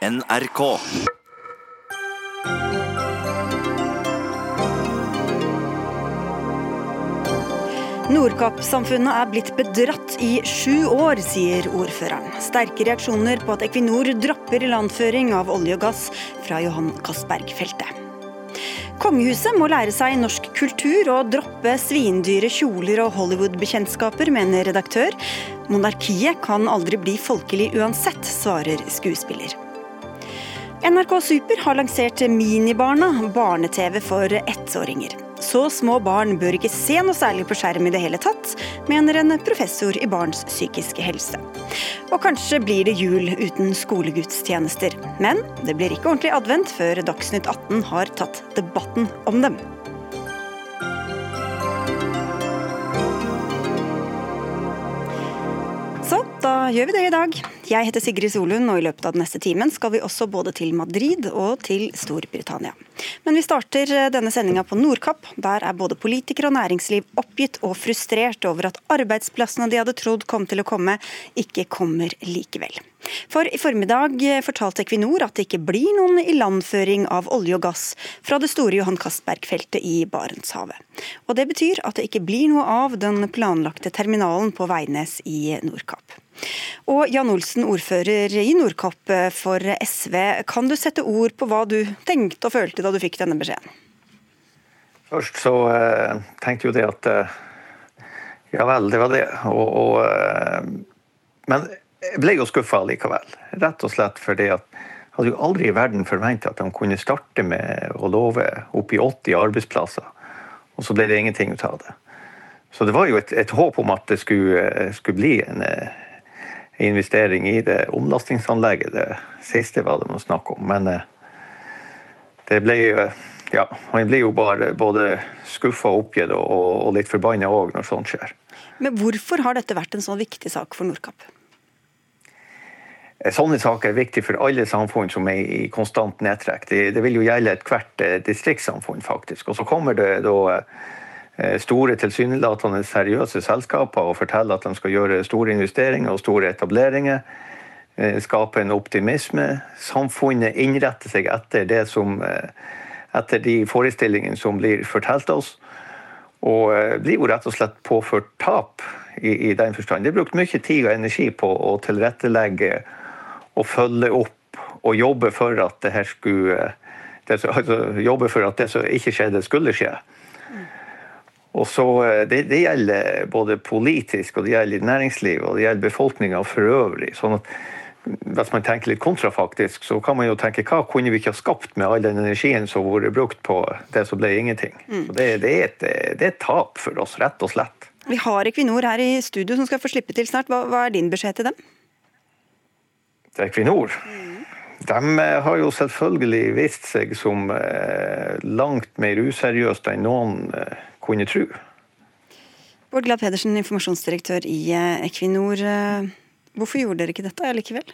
NRK. Nordkapp-samfunnet er blitt bedratt i sju år, sier ordføreren. Sterke reaksjoner på at Equinor dropper ilandføring av olje og gass fra Johan Castberg-feltet. Kongehuset må lære seg norsk kultur og droppe svindyre kjoler og Hollywood-bekjentskaper, mener redaktør. Monarkiet kan aldri bli folkelig uansett, svarer skuespiller. NRK Super har lansert Minibarna, barne-TV for ettåringer. Så små barn bør ikke se noe særlig på skjerm i det hele tatt, mener en professor i barns psykiske helse. Og kanskje blir det jul uten skolegudstjenester. Men det blir ikke ordentlig advent før Dagsnytt 18 har tatt debatten om dem. Da gjør vi det i dag. Jeg heter Sigrid Solund, og i løpet av den neste timen skal vi også både til Madrid og til Storbritannia. Men vi starter denne sendinga på Nordkapp. Der er både politikere og næringsliv oppgitt og frustrert over at arbeidsplassene de hadde trodd kom til å komme, ikke kommer likevel. For i formiddag fortalte Equinor at det ikke blir noen ilandføring av olje og gass fra det store Johan Castberg-feltet i Barentshavet. Og det betyr at det ikke blir noe av den planlagte terminalen på Veidnes i Nordkapp. Og Jan Olsen, ordfører i Nordkapp for SV. Kan du sette ord på hva du tenkte og følte da du fikk denne beskjeden? Først så uh, tenkte jo det at uh, ja vel, det var det. Og, og, uh, men jeg ble jo skuffa likevel. Rett og slett fordi at hadde jo aldri i verden forventa at de kunne starte med å love oppi 80 arbeidsplasser, og så ble det ingenting ut av det. Så det var jo et, et håp om at det skulle, skulle bli en investering i det omlastingsanlegget. Det siste var det man snakk om. Men eh, det ble ja, man blir jo bare både skuffa og oppgitt og, og litt forbanna òg når sånt skjer. Men hvorfor har dette vært en sånn viktig sak for Nordkapp? Eh, sånne saker er viktig for alle samfunn som er i konstant nedtrekk. Det, det vil jo gjelde ethvert eh, distriktssamfunn, faktisk. Og så kommer det da store, tilsynelatende seriøse selskaper og forteller at de skal gjøre store investeringer og store etableringer. Skape en optimisme. Samfunnet innretter seg etter det som etter de forestillingene som blir fortalt oss. Og blir jo rett og slett påført tap i, i den forstand. Det er brukt mye tid og energi på å tilrettelegge og følge opp og jobbe for at det her skulle det, altså, jobbe for at det som ikke skjedde, skulle skje. Og så, det, det, gjelder både politisk, og det gjelder næringsliv og det gjelder befolkninga for øvrig. sånn at hvis man tenker litt kontrafaktisk, så kan man jo tenke hva kunne vi ikke ha skapt med all den energien som har vært brukt på det som ble ingenting. Mm. Det, det, er et, det, er et, tap for oss, rett og slett. Vi har Equinor her i studio som skal få slippe til snart. Hva, hva er din beskjed til dem? Til Equinor? Mm. De har jo selvfølgelig vist seg som eh, langt mer useriøst enn noen eh, kunne tro. Bård Glad Pedersen, informasjonsdirektør i Equinor. Hvorfor gjorde dere ikke dette likevel?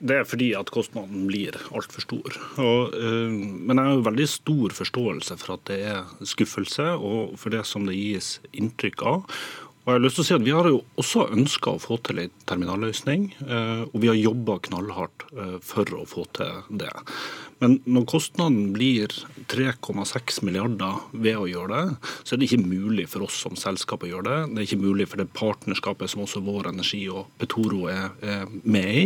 Det er fordi at kostnaden blir altfor stor. Og, men jeg har jo veldig stor forståelse for at det er skuffelse, og for det som det gis inntrykk av. Og jeg har lyst til å si at Vi har jo også ønska å få til en terminalløsning, uh, og vi har jobba knallhardt uh, for å få til det. Men når kostnaden blir 3,6 milliarder ved å gjøre det, så er det ikke mulig for oss som selskap å gjøre det. Det er ikke mulig for det partnerskapet som også Vår Energi og Petoro er med i.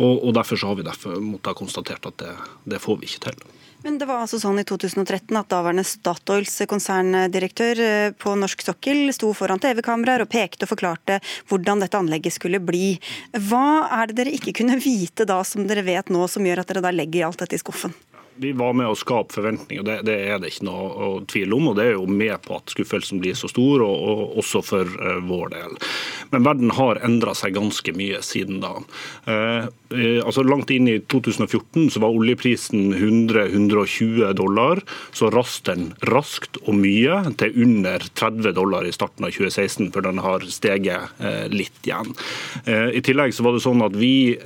Og, og, Derfor så har vi derfor måttet konstatert at det, det, får vi ikke til. Men det var altså sånn i 2013 at daværende Statoils konserndirektør eh, på norsk sokkel sto foran TV-kameraer og pekte og forklarte hvordan dette anlegget skulle bli. Hva er det dere ikke kunne vite da som dere vet nå, som gjør at dere da legger alt dette i skuffen? Vi var med å skape forventninger, det, det, er det ikke noe å tvile om. og Det er jo med på at skuffelsen blir så stor, og, og også for uh, vår del. Men verden har endra seg ganske mye siden da. Uh, uh, altså Langt inn i 2014 så var oljeprisen 100-120 dollar. Så rast den raskt og mye til under 30 dollar i starten av 2016, før den har steget litt igjen. I tillegg så var det sånn at vi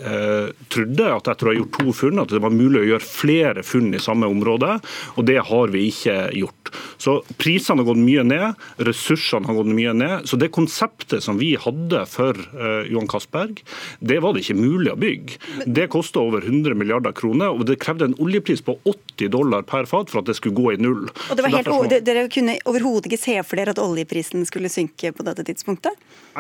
trodde at etter å ha gjort to funn, at det var mulig å gjøre flere funn funn i samme område, og det har vi ikke gjort. Så Prisene har gått mye ned, ressursene har gått mye ned. Så det konseptet som vi hadde for uh, Johan Castberg, det var det ikke mulig å bygge. Det kosta over 100 milliarder kroner, og det krevde en oljepris på 80 dollar per fat for at det skulle gå i null. Og det var helt, så... Dere kunne overhodet ikke se for dere at oljeprisen skulle synke på dette tidspunktet?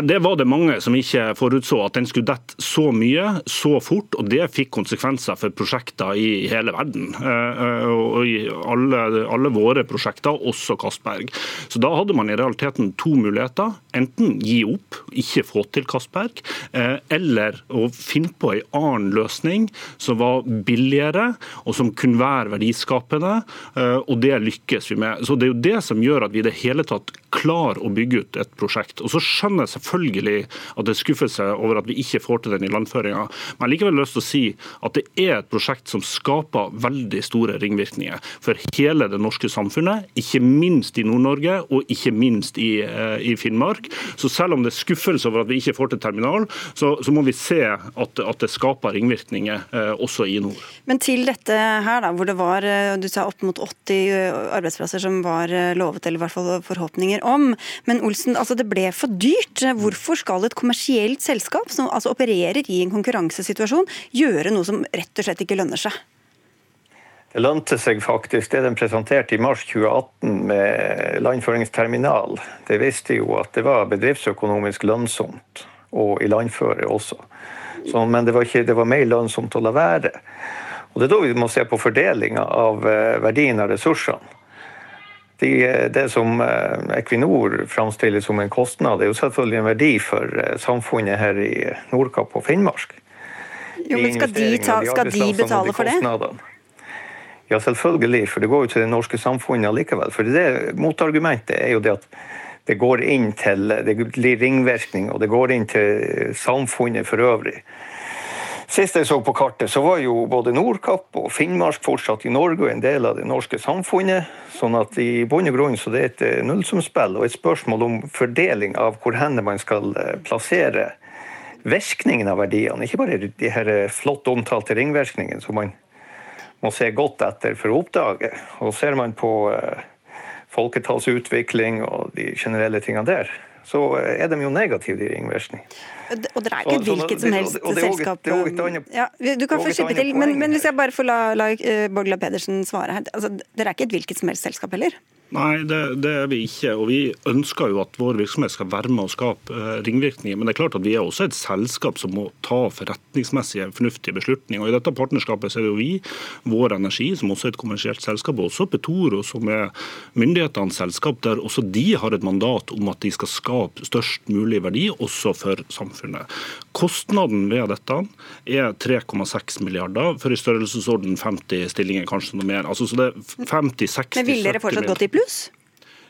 Det var det mange som ikke forutså, at den skulle dette så mye, så fort. og Det fikk konsekvenser for prosjekter i hele verden. Eh, eh, og i alle, alle våre prosjekter, også Castberg. Så Da hadde man i realiteten to muligheter. Enten gi opp, ikke få til Castberg, eh, eller å finne på en annen løsning som var billigere og som kunne være verdiskapende. Og det lykkes vi med. Så Det er jo det som gjør at vi i det hele tatt klarer å bygge ut et prosjekt. Og så skjønner jeg selvfølgelig at det er skuffelse over at vi ikke får til den ilandføringa. Men jeg har likevel lyst til å si at det er et prosjekt som skaper veldig store ringvirkninger for hele det norske samfunnet, ikke minst i Nord-Norge og ikke minst i, eh, i, Finnmark. Så selv om det er skuffelse over at vi ikke får til terminal, så, så må vi se at, at, det skaper ringvirkninger eh, også i nord. Men til dette her, da, hvor det var eh, du sa opp mot 80 arbeidsplasser som var lovet, eller i hvert fall forhåpninger om. Men Olsen, altså det ble for dyrt. Hvorfor skal et kommersielt selskap som altså opererer i en konkurransesituasjon, gjøre noe som rett og slett ikke lønner seg? Det lønte seg faktisk det de presenterte i mars 2018 med landføringsterminal. Det visste jo at det var bedriftsøkonomisk lønnsomt å ilandføre også. Så, men det var, ikke, det var, mer lønnsomt å la være. Og Det er da vi må se på fordelinga av eh, verdien av ressursene. De, det som eh, Equinor framstiller som en kostnad, det er jo selvfølgelig en verdi for eh, samfunnet her i Nordkapp og Finnmark. Jo, men Skal de, ta, skal de betale for det? Ja, selvfølgelig, for det går jo til det norske samfunnet likevel. For det Motargumentet er jo det at det går inn til det blir ringvirkning, og det går inn til samfunnet for øvrig. Sist jeg så på kartet, så var jo både Nordkapp og Finnmark fortsatt i Norge og en del av det norske samfunnet. Sånn at i bunn og grunn så det er et eh, nullsumspill og et spørsmål om fordeling av hvor henne man skal eh, plassere virkningen av verdiene. Ikke bare de her eh, flott omtalte ringvirkningene som man må se godt etter for å oppdage. Og ser man på folketallsutvikling og de generelle tingene der, så er de jo negative, de ringvirkningene. Og det er ikke et hvilket som helst selskap ja, Du kan få slippe til, men, men, hvis jeg bare får la, la Borgla Pedersen svare her. Altså, dere er ikke et hvilket som helst selskap heller? Nei, det, det, er vi ikke. Og vi ønsker jo at vår virksomhet skal være med å skape uh, ringvirkninger. Men det er klart at vi er også et selskap som må ta forretningsmessige, fornuftige beslutninger. Og I dette partnerskapet så er det jo vi, Vår Energi, som også er et kommersielt selskap, og også Petoro, som er myndighetenes selskap, der også de har et mandat om at de skal skape størst mulig verdi, også for samfunnet. Kostnaden ved dette er 3,6 milliarder, for i størrelsesorden 50 stillinger, kanskje noe mer. Altså, så det er 50, 60, Men vil dere fortsatt gått i pluss? Pluss?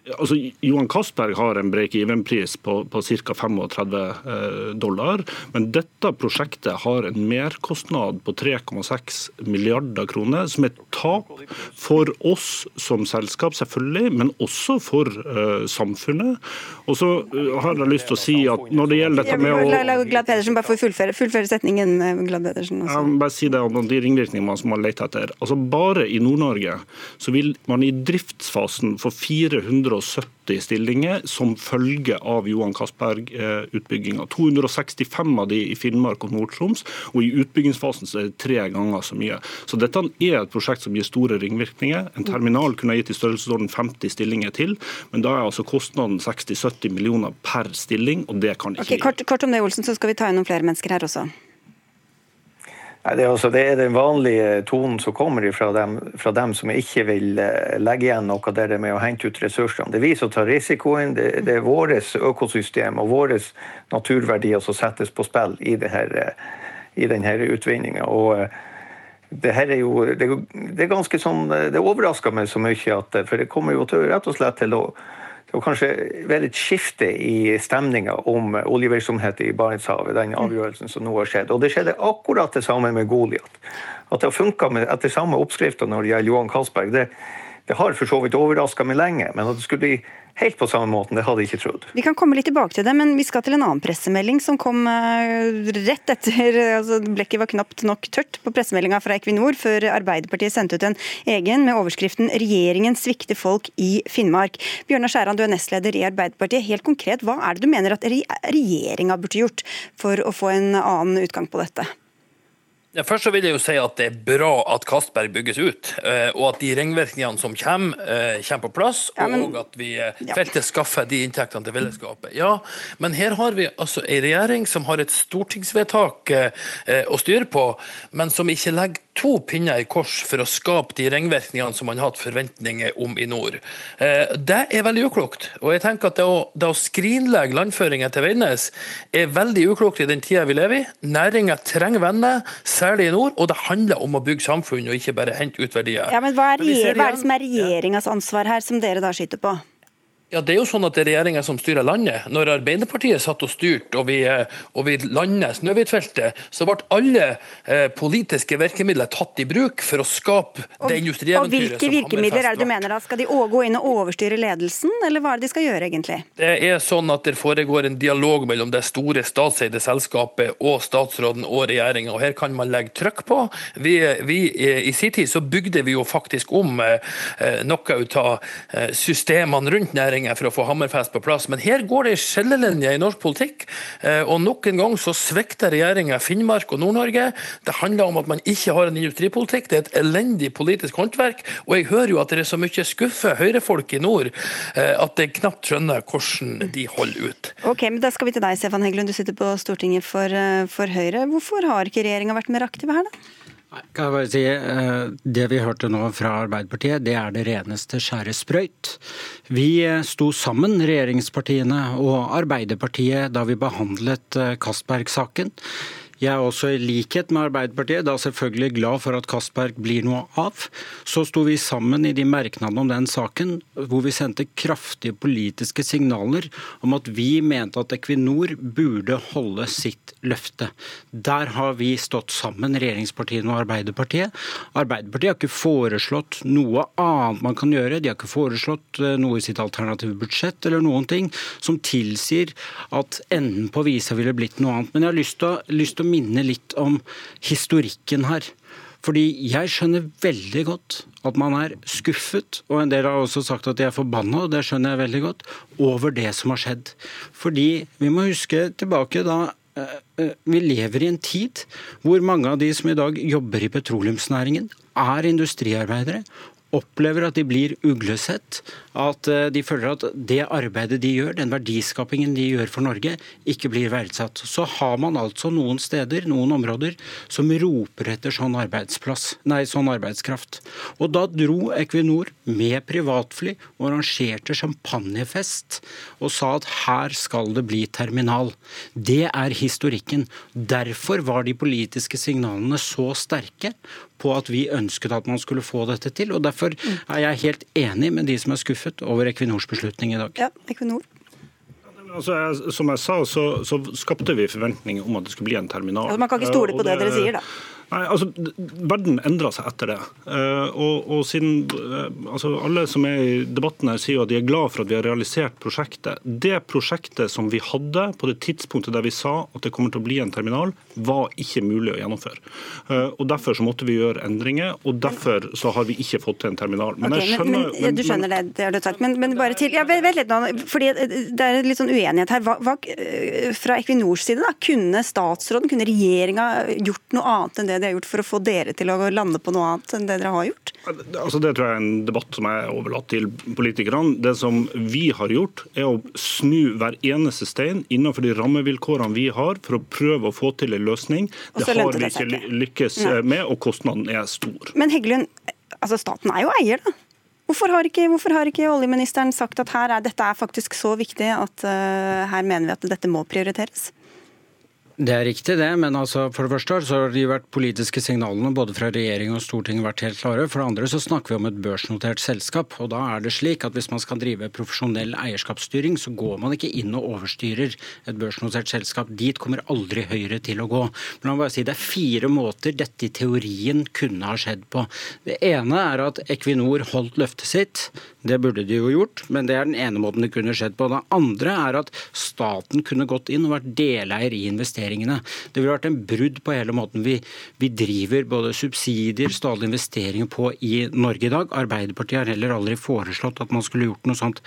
Altså, Johan Castberg har en break-even-pris på, på ca. 35 eh, dollar. Men dette prosjektet har en merkostnad på 3,6 milliarder kroner, som er tap for oss som selskap, selvfølgelig, men også for uh, samfunnet. Og så uh, har jeg lyst til å si at når det gjelder dette med å La, la Glad Pedersen bare få fullføre, fullføre setningen. Glad Pedersen. Også. Ja, bare si det om de ringvirkningene som har lett etter. Altså Bare i Nord-Norge så vil man i driftsfasen få 470 stillinger som følge av Johan Castberg-utbygginga. 265 av de i Finnmark og Nord-Troms, og i utbyggingsfasen så er det tre ganger så mye. Så dette er et prosjekt som gir store ringvirkninger. En terminal kunne gitt i størrelsesorden 50 stillinger til, men da er altså kostnaden 60-70 millioner per stilling, og det kan ikke okay, kort, kort om det, Olsen, så skal vi ta inn noen flere mennesker her også. Det, er også, det, er den vanlige tonen som kommer fra dem, fra dem som ikke vil eh, legge igjen noe der med å hente ut ressursene. Det er vi som tar risikoen. Det, det er vårt økosystem og våre naturverdier som settes på spill i, her, eh, i denne utvinninga. Eh, det her er jo det, det er ganske sånn, det overrasker meg så mye at For det kommer jo til, rett og slett til å det var kanskje vel et skifte i stemninga om oljevirksomhet i Barentshavet, den avgjørelsen som nå har skjedd. Og det skjedde akkurat det samme med Goliat. At det har funka etter samme oppskrifter når det gjelder Johan Castberg, det, det har for så vidt overraska meg lenge, men at det skulle bli helt på samme måten, det hadde jeg ikke trodd. Vi kan komme litt tilbake til det, men vi skal til en annen pressemelding som kom eh, rett etter altså Blekket var knapt nok tørt på pressemeldinga fra Equinor før Arbeiderpartiet sendte ut en egen med overskriften 'Regjeringen svikter folk i Finnmark'. Bjørnar Skjæran, du er nestleder i Arbeiderpartiet. Helt konkret, hva er det du mener at regjeringa burde gjort for å få en annen utgang på dette? Først så vil jeg jo si at Det er bra at Castberg bygges ut, eh, og at de ringvirkningene som kommer, eh, kommer på plass. Ja, men, og at vi eh, feltet skaffer de inntektene til fellesskapet. Ja, Men her har vi altså en regjering som har et stortingsvedtak å styre på, men som ikke legger to pinner i kors for å skape de ringvirkningene som man har hatt forventninger om i nord. Det er veldig uklokt. Og jeg tenker at det å, det å skrinlegge landføringen til Veidnes er veldig uklokt i den tida vi lever i. Næringa trenger venner særlig i nord, og det handler om å bygge samfunn og ikke bare hente ut verdier. Ja, men Hva er, hva er det som er regjeringas ansvar her, som dere da skyter på? Ja, Det er jo sånn at det er regjeringa som styrer landet. Når Arbeiderpartiet satt og styrte og vi, eh, og vi landet Snøhvitfeltet, så ble alle eh, politiske virkemidler tatt i bruk for å skape og, det industrieventyret. Og Hvilke virkemidler er det du mener da? Skal de gå inn og overstyre ledelsen, eller hva er det de skal gjøre egentlig? Det er sånn at det foregår en dialog mellom det store statseide selskapet og statsråden og regjeringa, og her kan man legge trykk på. Vi, vi, I sin tid så bygde vi jo faktisk om eh, eh noe ut av eh, systemene rundt næringen regjeringer for å få Hammerfest på plass. Men her går det ei skillelinje i norsk politikk. Eh, og nok en gang så svikter regjeringa Finnmark og Nord-Norge. Det handler om at man ikke har en industripolitikk. Det er et elendig politisk håndverk. Og jeg hører jo at det er så mye skuffe høyrefolk i nord eh, at jeg knapt skjønner hvordan de holder ut. Ok, men Da skal vi til deg, Stefan Heggelund. Du sitter på Stortinget for, eh, for Høyre. Hvorfor har ikke regjeringa vært mer aktive her, da? Kan jeg bare si, eh, Det vi hørte nå fra Arbeiderpartiet, det er det reneste skjæresprøyt. Vi eh, sto sammen, regjeringspartiene og Arbeiderpartiet, da vi behandlet eh, Castberg-saken. Jeg er også i likhet med Arbeiderpartiet da selvfølgelig glad for at Castberg blir noe av. Så sto vi sammen i de merknadene om den saken hvor vi sendte kraftige politiske signaler om at vi mente at Equinor burde holde sitt løfte. Der har vi stått sammen, regjeringspartiene og Arbeiderpartiet. Arbeiderpartiet har ikke foreslått noe annet man kan gjøre. De har ikke foreslått eh, noe i sitt alternative budsjett eller noen ting som tilsier at enden på visa ville blitt noe annet. Men jeg har lyst til å, lyst til å minne litt om historikken her. Fordi jeg skjønner veldig godt at man er skuffet, og en del har også sagt at de er forbanna, og det skjønner jeg veldig godt, over det som har skjedd. Fordi vi må huske tilbake da eh, eh, vi lever i en tid hvor mange av de som i dag jobber i petroleumsnæringen, er industriarbeidere opplever at de blir uglesett, at eh, de føler at det arbeidet de gjør, den verdiskapingen de gjør for Norge, ikke blir verdsatt. Så har man altså noen steder, noen områder, som roper etter sånn, arbeidsplass, nei, sånn arbeidskraft. Og da dro Equinor med privatfly og arrangerte champagnefest og sa at her skal det bli terminal. Det er historikken. Derfor var de politiske signalene så sterke på at vi ønsket at man skulle få dette til. og Derfor er jeg helt enig med de som er skuffet over Equinors beslutning i dag. Ja, Equinor. Altså, jeg, som jeg sa, så, så, skapte vi forventninger om at det skulle bli en terminal. Altså, man kan ikke stole på det, det dere sier, da? Nei, altså, Verden endra seg etter det. Uh, og, og, siden uh, altså, Alle som er i debatten her sier jo at de er glad for at vi har realisert prosjektet. Det prosjektet som vi hadde på det tidspunktet der vi sa at det kommer til å bli en terminal, var ikke mulig å gjennomføre. Uh, og Derfor så måtte vi gjøre endringer, og derfor så har vi ikke fått til en terminal. Men okay, jeg skjønner... Men, men, du skjønner det, det har du sagt. Men, men bare til, ja, vent litt nå, fordi Det er litt sånn uenighet her. Hva, hva, fra Equinors side, da, kunne statsråden, kunne regjeringa gjort noe annet enn det de har gjort for å få dere til å lande på noe annet enn det dere har gjort? Altså, det tror jeg er en debatt som er overlatt til politikerne. Det som vi har gjort, er å snu hver eneste stein innenfor de rammevilkårene vi har, for å prøve å få til en løsning. Det har vi ikke lykkes med, og kostnaden er stor. Men Heggelund, altså staten er jo eier, da? Hvorfor har, ikke, hvorfor har ikke, oljeministeren sagt at er, dette er faktisk så viktig at uh, her mener vi at dette må prioriteres? Det er riktig det, men altså for det første så har de vært politiske signalene både fra regjering og storting vært helt klare. For det andre så snakker vi om et børsnotert selskap. og Da er det slik at hvis man skal drive profesjonell eierskapsstyring, så går man ikke inn og overstyrer et børsnotert selskap. Dit kommer aldri Høyre til å gå. Men la meg bare si Det er fire måter dette i teorien kunne ha skjedd på. Det ene er at Equinor holdt løftet sitt. Det burde de jo gjort, men det er den ene måten det kunne skjedd på. Det andre er at staten kunne gått inn og vært deleier i investeringene. Det ville vært en brudd på hele måten vi, vi driver både subsidier, statlige investeringer på i Norge i dag. Arbeiderpartiet har heller aldri foreslått at man skulle gjort noe sånt.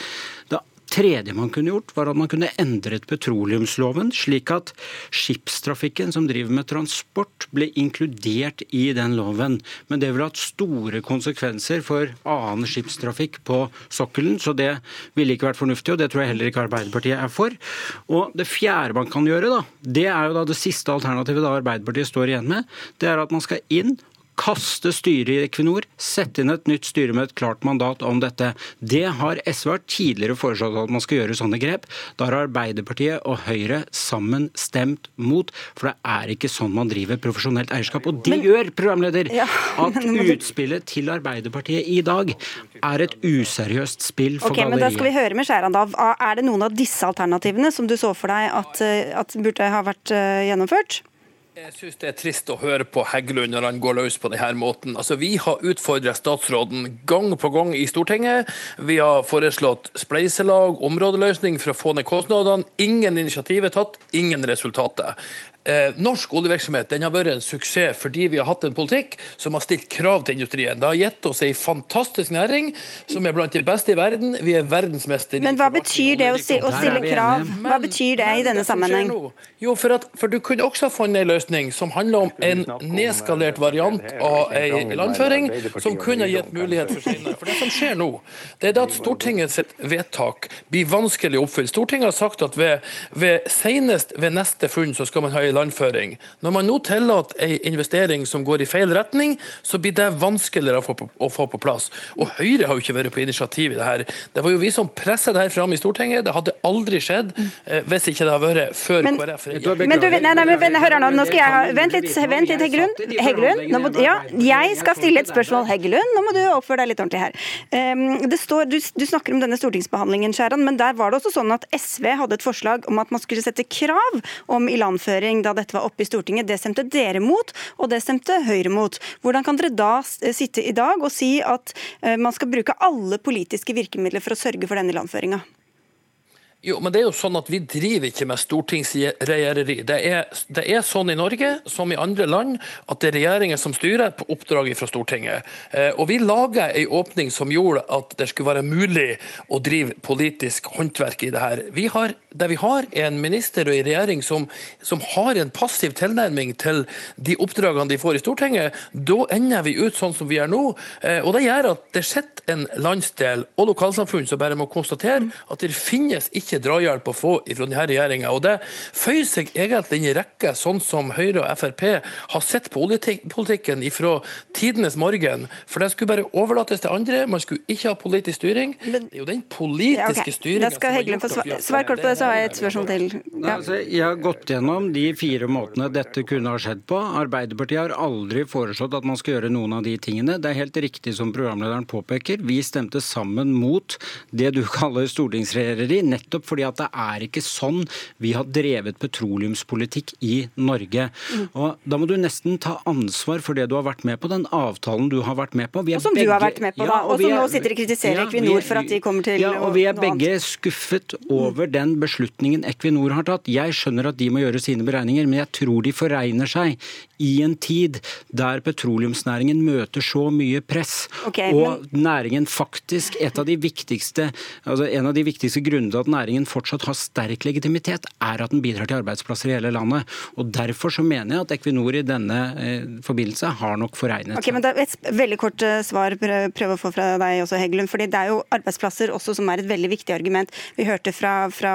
Det tredje man kunne gjort, var at man kunne endret petroleumsloven, slik at skipstrafikken som driver med transport, ble inkludert i den loven. Men det ville hatt store konsekvenser for annen skipstrafikk på sokkelen, så det ville ikke vært fornuftig, og det tror jeg heller ikke Arbeiderpartiet er for. Og det fjerde man kan gjøre, da, det er jo da det siste alternativet da Arbeiderpartiet står igjen med, det er at man skal inn kaste styret i Equinor, sette inn et nytt styre med et klart mandat om dette. Det har SV tidligere foreslått at man skal gjøre sånne grep. Da har Arbeiderpartiet og Høyre sammen stemt mot, for det er ikke sånn man driver profesjonelt eierskap. Og det men, gjør, programleder, ja, at utspillet til Arbeiderpartiet i dag er et useriøst spill for okay, galleriet. Men da skal vi høre med Skjæran, da. Er det noen av disse alternativene som du så for deg at, eh, at burde ha vært eh, gjennomført? Jeg syns det er trist å høre på Heggelund når han går løs på denne måten. Altså, Vi har utfordra statsråden gang på gang i Stortinget. Vi har foreslått spleiselag, områdeløsning for å få ned kostnadene. Ingen initiativ er tatt, ingen resultater. Eh, norsk oljevirksomhet den har vært en suksess fordi vi har hatt en politikk som har stilt krav til industrien. Det har gitt oss en fantastisk næring som er blant de beste i verden. Vi er verdensmester. Men hva betyr det å, stille, å stille krav? Hva betyr det i denne sammenheng? Jo, for, at, for, du kunne også funnet en løsning som handler om en nedskalert variant av en landføring, som kunne gitt mulighet for senere. For det som skjer nå, det er at Stortingets vedtak blir vanskelig oppfylt. Stortinget har sagt at ved, ved senest ved neste funn så skal man ha en ilandføring. Når man nå tillater en investering som går i feil retning, så blir det vanskeligere å få, på, å få på plass. Og Høyre har jo ikke vært på initiativ i det her. Det var jo vi som pressa det her fram i Stortinget. Det hadde aldri skjedd eh, hvis ikke det hadde vært før men, KrF. Men du, nei, nei, men, hør nå, nå skal jeg ha Vent litt, vent litt Heggelund. Heggelund må, ja, jeg skal stille et spørsmål, Heggelund. Nå må du oppføre deg litt ordentlig her. Um, det står, du, du, snakker om denne stortingsbehandlingen, Skjæran, men der var det også sånn at SV hadde et forslag om at man skulle sette krav om ilandføring da dette var oppe i Stortinget. Det stemte dere mot, og det stemte Høyre mot. Hvordan kan dere da sitte i dag og si at eh, man skal bruke alle politiske virkemidler for å sørge for denne landføringa? Jo, men det er jo sånn at Vi driver ikke med stortingsregjereri. Det er, det er sånn i Norge som i andre land at det er regjeringen som styrer på oppdrag fra Stortinget. Eh, og Vi lager en åpning som gjorde at det skulle være mulig å drive politisk håndverk i det her. Vi har, det vi har er en minister og en regjering som, som har en passiv tilnærming til de oppdragene de får i Stortinget. Da ender vi ut sånn som vi er nå. Eh, og Det gjør at det sitter en landsdel og lokalsamfunn som bare må konstatere at det finnes ikke ikke drahjelp å få fra denne regjeringa. Det føyer seg egentlig inn i rekke, sånn som Høyre og Frp har sett på oljepolitikken fra tidenes morgen. For det skulle bare overlates til andre, man skulle ikke ha politisk styring. Men, Det er jo den politiske okay. styringa som har gjort at vi Svar kort på det, så har jeg et spørsmål til. Ja. Altså, jeg har gått gjennom de fire måtene dette kunne ha skjedd på. Arbeiderpartiet har aldri foreslått at man skal gjøre noen av de tingene. Det er helt riktig som programlederen påpeker. Vi stemte sammen mot det du kaller stortingsregjereri, nettopp nettopp fordi at det er ikke sånn vi har drevet petroleumspolitikk i Norge. Mm. Og Da må du nesten ta ansvar for det du har vært med på, den avtalen du har vært med på. og som begge, du har vært med på, da, og, og som nå sitter og kritiserer ja, Equinor for at de kommer til Ja, og Vi er begge skuffet over den beslutningen Equinor har tatt. Jeg skjønner at de må gjøre sine beregninger, men jeg tror de foregner seg i en tid der petroleumsnæringen møter så mye press, okay, og men... næringen faktisk et av de viktigste, altså En av de viktigste grunnene til at næringen fortsatt har sterk legitimitet, er at den bidrar til arbeidsplasser i hele landet. Og Derfor så mener jeg at Equinor i denne eh, forbindelse har nok foregnet okay, men det er Et veldig kort eh, svar prøv å få fra deg også, Heggelund. fordi Det er jo arbeidsplasser også som er et veldig viktig argument. Vi hørte fra, fra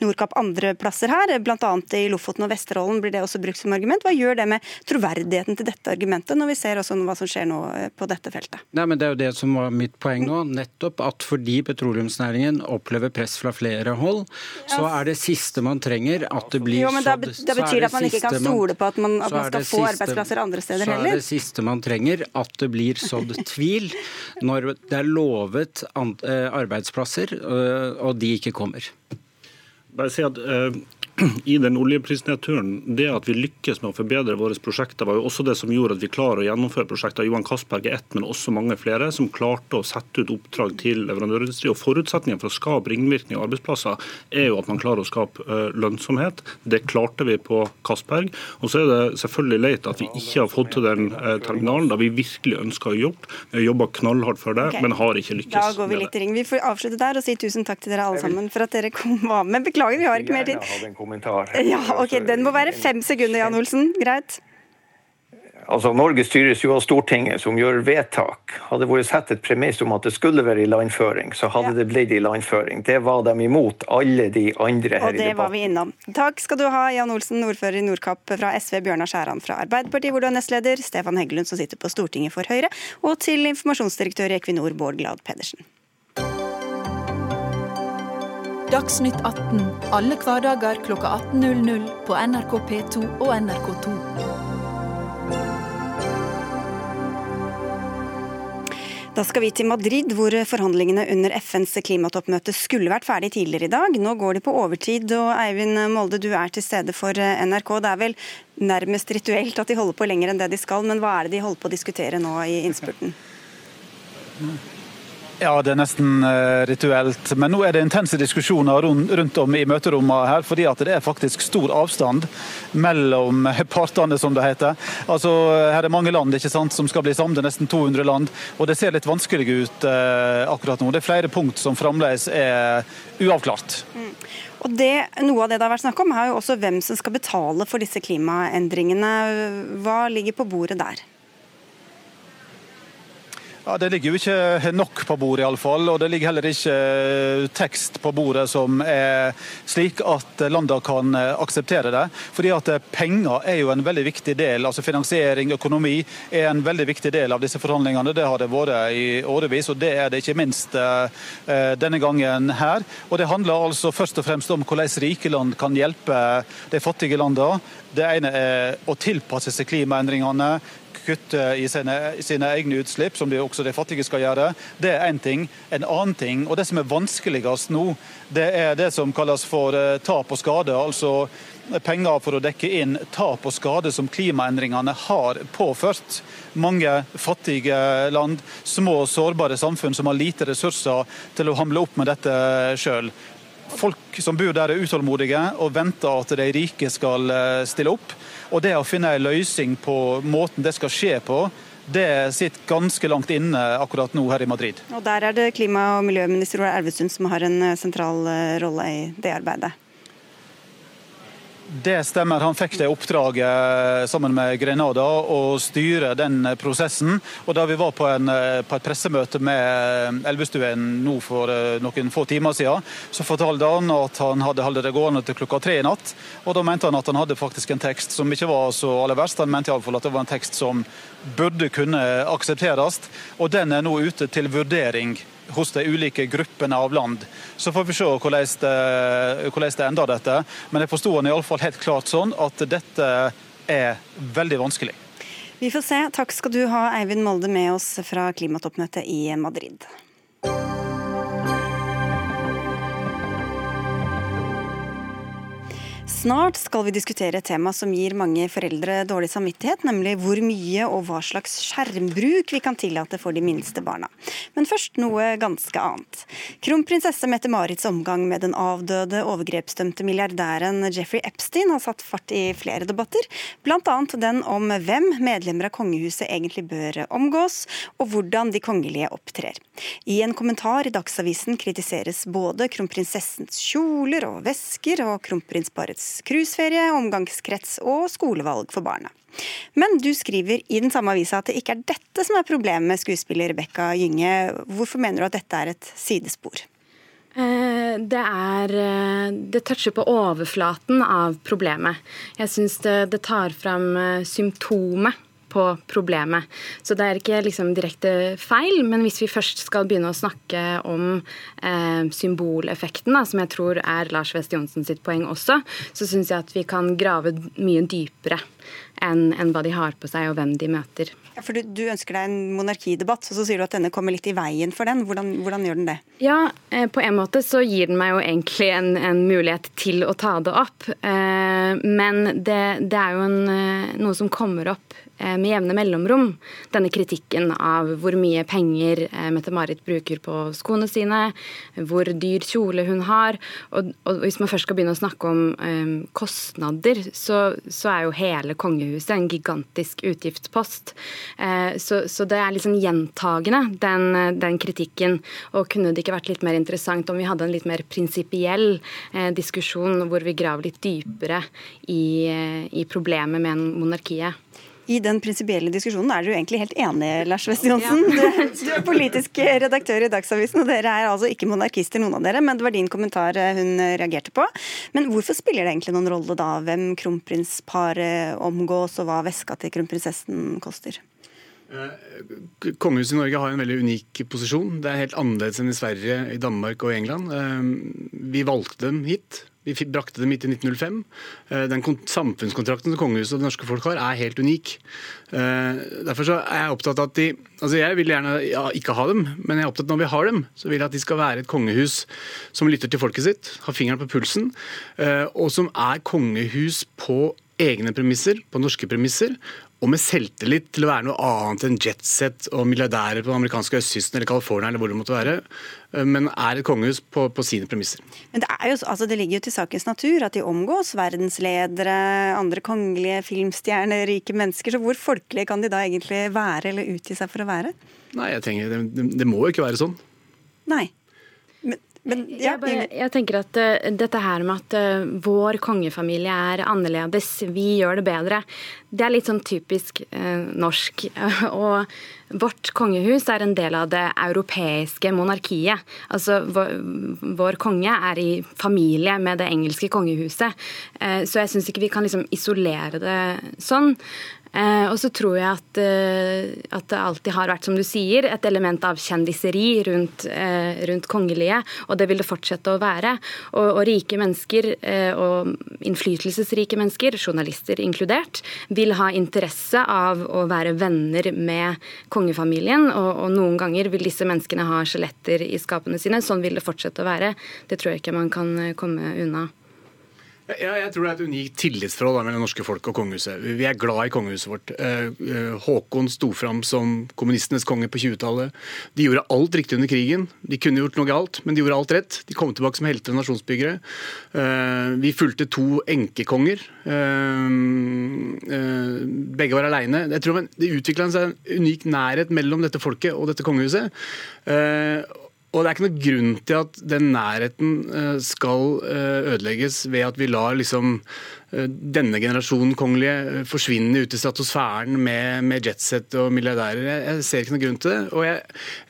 Nordkapp andre plasser her, bl.a. i Lofoten og Vesterålen blir det også brukt som argument. Hva gjør det med troverdigheten til dette argumentet, når vi ser også hva som skjer nå eh, på dette feltet? Nei, men Det er jo det som var mitt poeng nå. Nettopp at fordi petroleumsnæringen opplever press fra flere flere hold, så er det siste man trenger at det blir jo, men sådd Det betyr at man ikke kan stole på at man, at man skal få arbeidsplasser andre steder heller? Så er det siste man trenger at det blir sådd tvil når det er lovet eh, arbeidsplasser, eh, og de ikke kommer. Bare si at uh i den oljeprisnedturen, det at vi lykkes med å forbedre våre prosjekter, var jo også det som gjorde at vi klarer å gjennomføre prosjekter. Johan Castberg er ett, men også mange flere, som klarte å sette ut oppdrag til leverandørindustri. Og Forutsetningen for å skape ringvirkninger og arbeidsplasser er jo at man klarer å skape lønnsomhet. Det klarte vi på Castberg. Og så er det selvfølgelig leit at vi ikke har fått til den terminalen da vi virkelig ønska å gjort. Vi har jobba knallhardt for det, okay. men har ikke lykkes. Da går vi litt i ring. Vi får avslutte der og si tusen takk til dere alle sammen for at dere kom med. Beklager, vi har ikke mer tid kommentar. Ja, ok, Den må være fem sekunder, Jan Olsen. Greit. Altså, Norge styres jo av Stortinget, som gjør vedtak. Hadde det vært satt et premiss om at det skulle være ilandføring, så hadde ja. det blitt ilandføring. Det var de imot, alle de andre her i debatten. Og det var vi innom. Takk skal du ha, Jan Olsen, ordfører i Nordkapp fra SV, Bjørnar Skjæran fra Arbeiderpartiet, hvor du er nestleder, Stefan Heggelund, som sitter på Stortinget for Høyre, og til informasjonsdirektør i Equinor, Bård Glad Pedersen. Dagsnytt 18 alle hverdager kl 18.00 på NRK P2 og NRK2. Da skal vi til Madrid, hvor forhandlingene under FNs klimatoppmøte skulle vært ferdig tidligere i dag. Nå går de på overtid, og Eivind Molde, du er til stede for NRK. Det er vel nærmest rituelt at de holder på lenger enn det de skal, men hva er det de holder på å diskutere nå i innspurten? Ja, det er nesten uh, rituelt. Men nå er det intense diskusjoner rundt om i møterommene her, fordi at det er faktisk stor avstand mellom partene, som det heter. Altså, Her er mange land ikke sant, som skal bli sammen, det er nesten 200 land. Og det ser litt vanskelig ut eh, akkurat nå. Det er flere punkt som fremdeles er uavklart. Mm. Og det, Noe av det det har vært snakk om, er jo også hvem som skal betale for disse klimaendringene. Hva ligger på bordet der? Ja, Det ligger jo ikke nok på bordet, iallfall. Og det ligger heller ikke eh, tekst på bordet som er slik at landene kan eh, akseptere det. Fordi at eh, penger er jo en veldig viktig del. altså Finansiering, økonomi, er en veldig viktig del av disse forhandlingene. Det har det vært i årevis, og det er det ikke minst denne gangen her. Og det handler altså først og fremst om hvordan rike land kan hjelpe de fattige landene. Det ene er å tilpasse seg klimaendringene, kutte i sine, sine, egne utslipp, som de, også de fattige skal gjøre. Det er én ting. En annen ting, og det som er vanskeligst nå, det er det som kalles for uh, tap og skade. altså penger for å dekke inn tap og skade som klimaendringene har påført mange fattige land, små sårbare samfunn som har lite ressurser til å hamle opp med dette sjøl. Folk som bor der er utålmodige og venter at de rike skal eh, stille opp. Og det å finne en løsning på måten det skal skje på, det sitter ganske langt inne akkurat nå her i Madrid. Og Der er det klima- og miljøminister Ola Elvestuen som har en eh, sentral eh, rolle i det arbeidet. Det stemmer. Han fikk det oppdraget eh, sammen med Grenada å styre den prosessen. Og Da vi var på, en, på et pressemøte med Elvestuen nå for noen få timer siden, så fortalte han at han hadde holdt det gående til klokka tre i natt. Og Da mente han at han hadde faktisk en tekst som ikke var så aller verst. Han mente iallfall at det var en tekst som burde kunne aksepteres. Og den er nå ute til vurdering hos de ulike gruppene av land. Så får vi se hvordan det, det ender dette. Men jeg forsto han iallfall helt klart sånn at dette er veldig vanskelig. Vi får se. Takk skal du ha, Eivind Molde, med oss fra klimatoppmøtet i Madrid. Snart skal vi diskutere et tema som gir mange foreldre dårlig samvittighet, nemlig hvor mye og hva slags skjermbruk vi kan tillate for de minste barna. Men først noe ganske annet. Kronprinsesse Mette-Marits omgang med den avdøde overgrepsdømte milliardæren Jeffrey Epstein har satt fart i flere debatter, bl.a. den om hvem medlemmer av kongehuset egentlig bør omgås, og hvordan de kongelige opptrer. I en kommentar i Dagsavisen kritiseres både kronprinsessens kjoler og vesker og kronprinsparets cruiseferie, omgangskrets og skolevalg for barna. Men du skriver i den samme avisa at det ikke er dette som er problemet med skuespiller Rebekka Gynge. Hvorfor mener du at dette er et sidespor? Eh, det er eh, Det toucher på overflaten av problemet. Jeg syns det, det, tar fram eh, symptomet på problemet. Så det er ikke liksom direkte feil, men hvis vi først skal begynne å snakke om eh, symboleffekten, da, som jeg tror er Lars West Johnsen sitt poeng også, så syns jeg at vi kan grave mye dypere enn, en hva de har på seg og hvem de møter. Ja, for du, du, ønsker deg en monarkidebatt, og så sier du at denne kommer litt i veien for den. Hvordan, hvordan gjør den det? Ja, eh, På en måte så gir den meg jo egentlig en, en mulighet til å ta det opp. Eh, men det, det er jo en, eh, noe som kommer opp med jevne mellomrom denne kritikken av hvor mye penger eh, Mette-Marit bruker på skoene sine, hvor dyr kjole hun har. Og, og hvis man først skal begynne å snakke om um, kostnader, så, så, er jo hele kongehuset en gigantisk utgiftspost. Uh, så, så, det er liksom gjentagende, den, den, kritikken. Og kunne det ikke vært litt mer interessant om vi hadde en litt mer prinsipiell uh, diskusjon hvor vi graver litt dypere i, uh, i problemet med monarkiet? I den prinsipielle diskusjonen er dere jo egentlig helt enige, Lars West Johnsen. Ja. Du er politisk redaktør i Dagsavisen, og dere er altså ikke monarkister, noen av dere. Men det var din kommentar eh, hun reagerte på. Men hvorfor spiller det egentlig noen rolle da hvem kronprinsparet omgås, og hva veska til kronprinsessen koster? Eh, kongehuset i Norge har en veldig unik posisjon. Det er helt annerledes enn i Sverige, i Danmark og i England. Eh, vi valgte dem hit vi brakte dem hit i 1905. Eh, den samfunnskontrakten som kongehuset og det norske folk har, er helt unik. Eh, derfor er jeg opptatt av at de altså Jeg vil gjerne ja, ikke ha dem, men jeg er opptatt av når vi har dem, så vil jeg at de skal være et kongehus som lytter til folket sitt, har fingeren på pulsen, eh, og som er kongehus på egne premisser, på norske premisser, og med selvtillit til å være noe annet enn jetset og milliardærer på den amerikanske østkysten eller California eller hvor det måtte være, eh, men er et kongehus på, på sine premisser. Men det, jo, altså det, ligger jo til sakens natur at de omgås verdensledere, andre kongelige filmstjerner, rike mennesker. Så hvor folkelige kan de da egentlig være eller utgi seg for å være? Nei, jeg tenker det, det må jo ikke være sånn. Nei. Men, ja, jeg, bare, jeg, tenker at uh, dette her med at uh, vår kongefamilie er annerledes, vi gjør det bedre, det er litt sånn typisk uh, norsk. og vårt kongehus er en del av det europeiske monarkiet. Altså vår, vår konge er i familie med det engelske kongehuset. så jeg syns ikke vi kan liksom isolere det sånn. Eh, og så tror jeg at, eh, at, det alltid har vært, som du sier, et element av kjendiseri rundt, eh, rundt kongelige, og det vil det fortsette å være. Og, og rike mennesker, og innflytelsesrike mennesker, journalister inkludert, vil ha interesse av å være venner med kongefamilien, og, og noen ganger vil disse menneskene ha skjeletter i skapene sine. Sånn vil det fortsette å være. Det tror jeg ikke man kan komme unna. Ja, jeg tror det er et unikt tillitsforhold mellom norske folk og kongehuset. Vi er glad i kongehuset vårt. Eh, eh, Håkon sto fram som kommunistenes konge på 20-tallet. De gjorde alt riktig under krigen. De kunne gjort noe galt, men de gjorde alt rett. De kom tilbake som helter og nasjonsbyggere. Eh, vi fulgte to enkekonger. Begge var aleine. Det utvikla seg en unik nærhet mellom dette folket og dette kongehuset. Og det er ikke noe grunn til at den nærheten eh, skal eh, ødelegges ved at vi lar liksom eh, denne generasjonen kongelige forsvinne ut i stratosfæren med, med jetset og milliardærer. Jeg, jeg, ser ikke noe grunn til det. Og, jeg,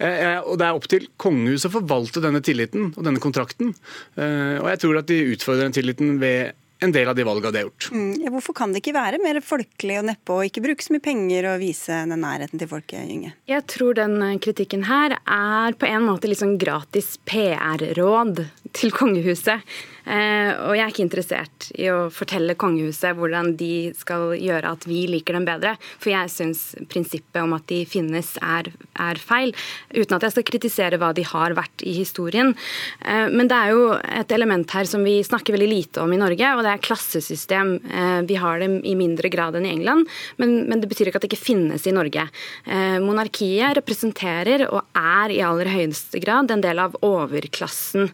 jeg, og, det er opp til kongehuset å forvalte denne tilliten og denne kontrakten. Og jeg tror at de utfordrer den tilliten ved en del av de valgene de har gjort. Mm, ja, hvorfor kan det ikke være mer folkelig og neppe og ikke bruke så mye penger og vise den nærheten til folket, Inge? Jeg tror den eh, kritikken her er på en måte litt sånn gratis PR-råd til kongehuset. Eh, og jeg er ikke interessert i å fortelle kongehuset hvordan de skal gjøre at vi liker dem bedre. For jeg syns prinsippet om at de finnes er, er, feil. Uten at jeg skal kritisere hva de har vært i historien. Eh, men det er jo et element her som vi snakker veldig lite om i Norge, og det er klassesystem. Eh, vi har dem i mindre grad enn i England, men, men det betyr ikke at det ikke finnes i Norge. Monarkiet representerer og er i aller høyeste grad en del av overklassen.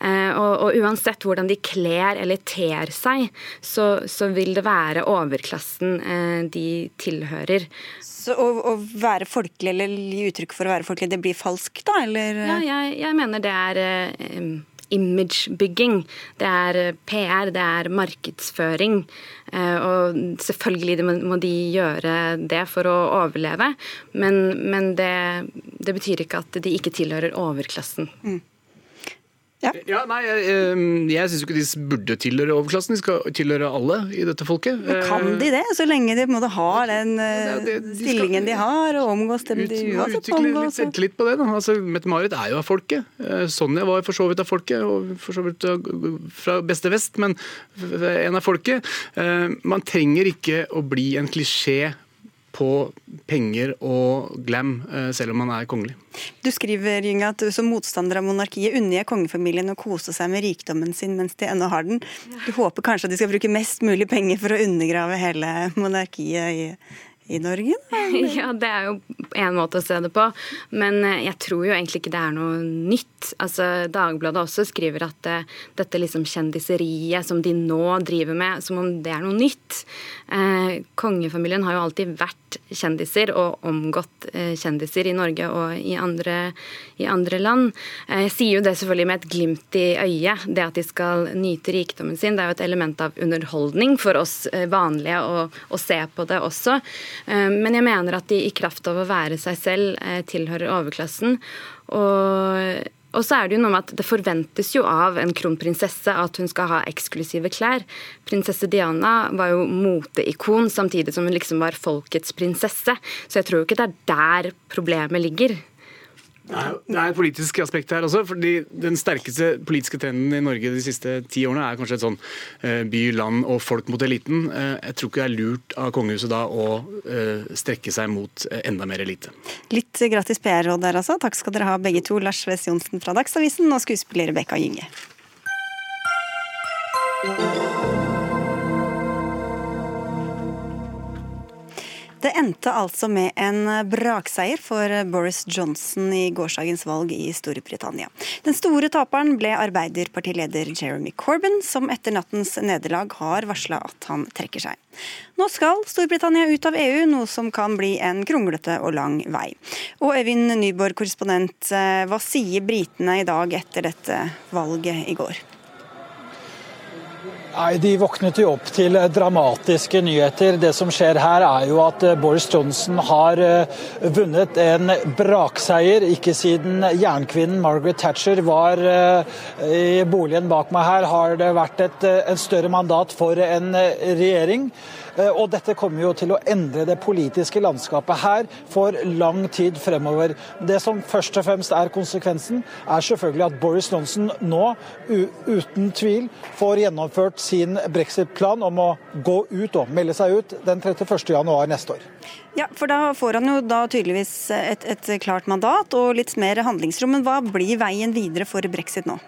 Og, og uansett hvor hvordan de kler eller ter seg, så, så vil det være overklassen eh, de tilhører. Så å, å, være folkelig eller gi uttrykk for å være folkelig, det blir falskt, da? Eller? Ja, jeg, jeg mener det er eh, imagebygging. Det er eh, PR, det er markedsføring. Eh, og selvfølgelig må de gjøre det for å overleve, men, men det, det, betyr ikke at de ikke tilhører overklassen. Mm. Ja, ja nei, Jeg, jeg syns ikke de burde tilhøre overklassen, de skal tilhøre alle i dette folket. Men kan de det, så lenge de måte, har den ja, det, de stillingen de har, og omgås dem de uansett omgås? Litt selvtillit på det. da. Altså, Mette-Marit er jo av folket. Sonja var for så vidt av folket, og for så vidt fra beste vest, men en av folket. Man trenger ikke å bli en klisjé på penger og glam, eh, selv om man er kongelig. Du skriver Jynga, at du som motstander av monarkiet unner kongefamilien å kose seg med rikdommen sin mens de ennå har den. Du håper kanskje at de skal bruke mest mulig penger for å undergrave hele monarkiet i, i Norge? Ja, det er jo en måte å se det på. Men eh, jeg tror jo egentlig ikke det er noe nytt. Altså, Dagbladet også skriver at uh, dette liksom kjendiseriet som de nå driver med, som om det er noe nytt. Uh, kongefamilien har jo alltid vært kjendiser og omgått kjendiser i Norge og i andre, i andre land. jeg sier jo det selvfølgelig med et glimt i øyet, det at de skal nyte rikdommen sin. Det er jo et element av underholdning for oss vanlige å, å se på det også. men jeg mener at de i kraft av å være seg selv tilhører overklassen. Og og så er det jo noe med at det forventes jo av en kronprinsesse at hun skal ha eksklusive klær. Prinsesse Diana var jo moteikon samtidig som hun liksom var folkets prinsesse. Så jeg tror jo ikke det er der problemet ligger. Det er et politisk aspekt her også. fordi Den sterkeste politiske trenden i Norge de siste ti årene er kanskje et sånn eh, by, land og folk mot eliten. Eh, jeg tror ikke det er lurt av kongehuset da å eh, strekke seg mot enda mer elite. Litt gratis PR-råd der altså. Takk skal dere ha begge to, Lars Wess Johnsen fra Dagsavisen og skuespiller Rebekka Gynge. Det endte altså med en brakseier for Boris Johnson i gårsdagens valg i Storbritannia. Den store taperen ble arbeiderpartileder Jeremy Corbyn, som etter nattens nederlag har varsla at han trekker seg. Nå skal Storbritannia ut av EU, noe som kan bli en kronglete og lang vei. Og Øyvind Nyborg, korrespondent, eh, hva sier britene i dag etter dette valget i går? Nei, De våknet jo opp til dramatiske nyheter. Det som skjer her er jo at eh, Boris Johnson har eh, vunnet en brakseier. Ikke siden jernkvinnen Margaret Thatcher var eh, i boligen bak meg her, har det vært et, et større mandat for en regjering. Eh, og dette kommer jo til å endre det politiske landskapet her for lang tid fremover. Det som først og fremst er konsekvensen, er selvfølgelig at Boris Johnson nå uten tvil får gjennomført sin brexit-plan om å gå ut og melde seg ut den 31.1 neste år. Ja, for da får han jo da tydeligvis et, et klart mandat og litt mer handlingsrom. Men hva blir veien videre for brexit nå?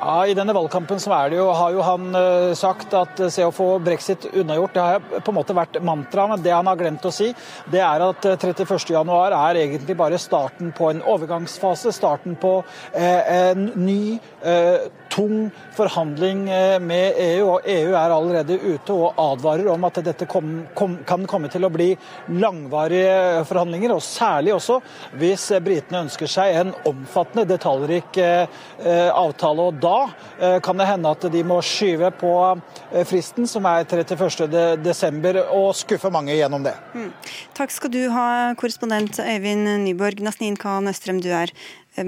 Ja, I denne valgkampen så jo, har jo han uh, sagt at se å få brexit unnagjort. Det har på en måte vært mantraet, men det han har glemt å si, det er at uh, eh, 31.1 er egentlig bare starten på en overgangsfase. Starten på en ny tung forhandling eh, med EU, og EU er allerede ute og advarer om at dette kom, kom, kan komme til å bli langvarige forhandlinger. Og særlig også hvis britene ønsker seg en omfattende, detaljrik eh, avtale. Og da eh, kan det hende at de må skyve på fristen, som er 31.12, og skuffe mange gjennom det. Mm. Takk skal du ha, korrespondent Øyvind Nyborg. Nasnin Khan Østrem, du er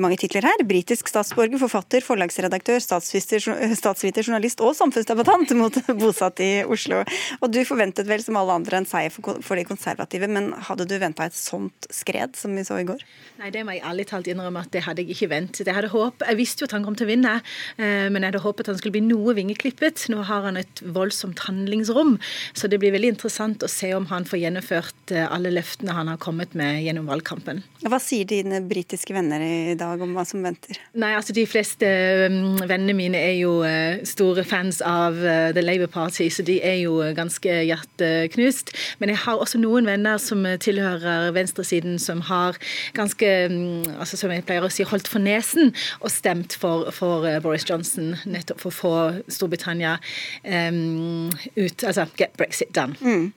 mange titler her. Britisk statsborger, forfatter, forlagsredaktør, statsviter, journalist og samfunnsdebattant mot bosatt i Oslo. Og du forventet vel som alle andre en seier for de konservative, men hadde du venta et sånt skred som vi så i går? Nei, det må jeg ærlig talt innrømme at det hadde jeg ikke ventet. Jeg hadde håp, jeg visste jo at han kom til å vinne, eh, men jeg hadde håpet han skulle bli noe vingeklippet. Nå har han et voldsomt handlingsrom, så det blir veldig interessant å se om han får gjennomført eh, alle løftene han har kommet med gjennom valgkampen. Hva sier dine britiske venner i dag om hva som venter? Nei, altså De fleste um, vennene mine er jo uh, store fans av uh, The Labour Party, så de er jo ganske hjerteknust. Men jeg har også noen venner som tilhører venstresiden, som har ganske, um, altså som jeg pleier å si, holdt for nesen og stemt for, for uh, Boris Johnson, nettopp for å få Storbritannia um, ut, altså get Brexit done. Mm.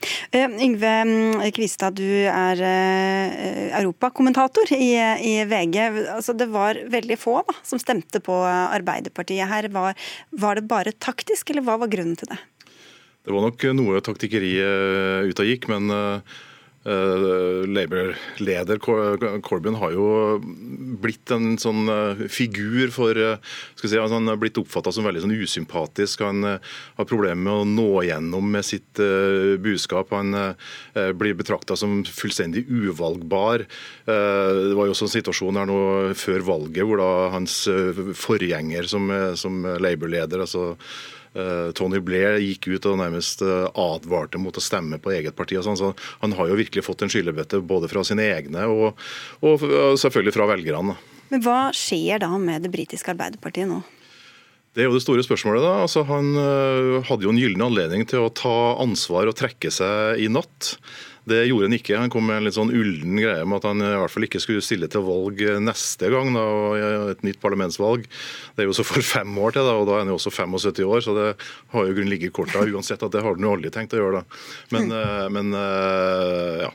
Yngve um, Kvistad, du er europakommentator i, i VG. Altså, det var veldig få da, som stemte på Arbeiderpartiet her. Var, var, det bare taktisk, eller hva var grunnen til det? Det var nok noe taktikkeri utavgikk, men Uh, Labour-leder Corbyn har jo blitt en sånn uh, figur for uh, skal si, Han har blitt oppfatta som veldig sånn usympatisk. Han har problemer med å nå gjennom med sitt budskap. Han blir betrakta som fullstendig uvalgbar. det var jo også en situasjon her nå før valget hvor da hans forgjenger som, som Labour-leder altså Eh, Tony Blair gikk ut og nærmest eh, advarte mot å stemme på eget parti. Sånn, så han har jo virkelig fått en skyllebøtte både fra sine egne og, og selvfølgelig fra velgerne. Men Hva skjer da med det britiske Arbeiderpartiet nå? Det er jo det store spørsmålet. da. Altså, han hadde jo en gyllen anledning til å ta ansvar og trekke seg i natt. Det gjorde han ikke. Han kom med en litt sånn ullen greie om at han i hvert fall ikke skulle stille til valg neste gang, da, et nytt parlamentsvalg. Det er jo så for fem år til, da, og da er han jo også 75 år, så det har jo grunn ligget i korta uansett at det har han jo aldri tenkt å gjøre. da. Men, mm. men ja,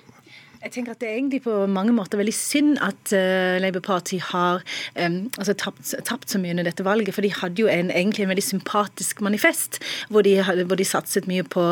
jeg tenker at Det er egentlig på mange måter veldig synd at uh, Labour Party har um, altså tapt, tapt, så mye under dette valget. For de hadde jo en, egentlig en veldig sympatisk manifest, hvor de, hvor de, satset mye på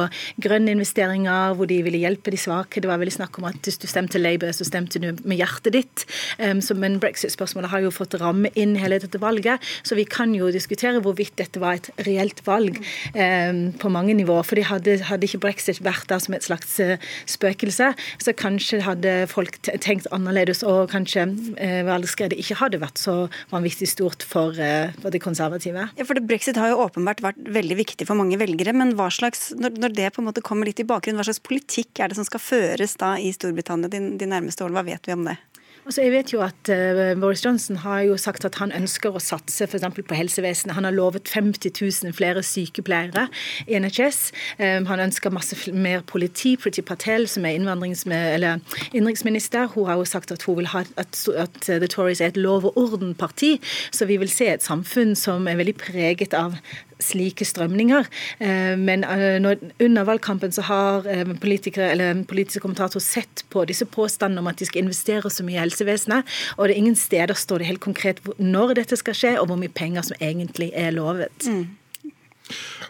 grønne investeringer, hvor de ville hjelpe de svake. Det var veldig snakk om at hvis du stemte Labour, så stemte du med hjertet ditt. Um, så, men brexit-spørsmålet har jo fått ramme inn hele dette valget, så vi kan jo diskutere hvorvidt dette var et reelt valg um, på mange nivåer. For hadde, hadde, ikke brexit vært der som et slags uh, spøkelse, så kanskje hadde folk tenkt annerledes, og kanskje eh, valgskredet ikke hadde vært så vanvittig stort for, eh, for de konservative. Ja, for Brexit har jo åpenbart vært veldig viktig for mange velgere, men hva slags, når, når det på en måte kommer litt i bakgrunnen, hva slags politikk er det som skal føres da i Storbritannia de, de nærmeste årene? Hva vet vi om det? Altså, jeg vet jo at uh, Boris Johnson har jo sagt at han ønsker å satse f.eks. på helsevesenet. Han har lovet 50 000 flere sykepleiere i NHS. Um, han ønsker masse mer politi. Priti Patel, som er innenriksminister, hun har jo sagt at hun vil ha at, at The Tories er et lov og orden-parti. Så vi vil se et samfunn som er veldig preget av slike strømninger. Eh, men eh, under valgkampen så har eh, politikere, eller politiske kommentatorer sett på disse påstandene om at de skal investere så mye i helsevesenet, og det er ingen steder står det helt konkret når dette skal skje, og hvor mye penger som egentlig er lovet. Mm.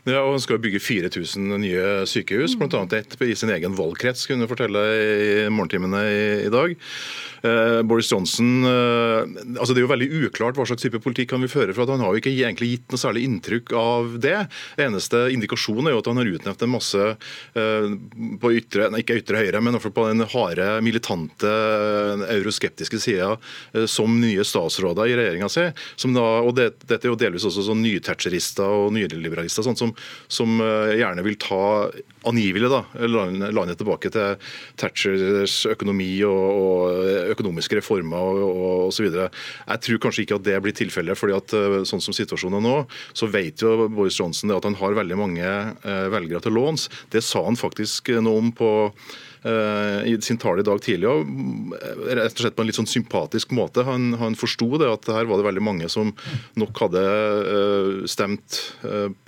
Ja, og Hun skal bygge 4000 nye sykehus, bl.a. ett i sin egen valgkrets, kunne fortelle i morgentimene i, i dag. Eh, Boris Johnson eh, altså Det er jo veldig uklart hva slags type politikk han vil føre. for Han har jo ikke egentlig gitt noe særlig inntrykk av det. Eneste indikasjonen er jo at han har utnevnt en masse eh, på ytre, nei, ikke ytre høyre, men på den harde, militante, euroskeptiske sida som nye statsråder i regjeringa si. og det, Dette er jo delvis også sånn nythatcherister og nyliberalister sånn som, som gjerne vil ta angivelig da, landet tilbake til Thatchers økonomi og, og økonomiske reformer og osv. Jeg tror kanskje ikke at det blir tilfellet. fordi at eh, sånn som situasjonen er nå, så vet jo Boris Johnson at han har veldig mange eh, velgere til låns. Det sa han faktisk noe om på Eh, i sin tale i dag tidlig, og eh, rett og slett på en litt sånn sympatisk måte. Han, han forsto det at her var det veldig mange som nok hadde eh, stemt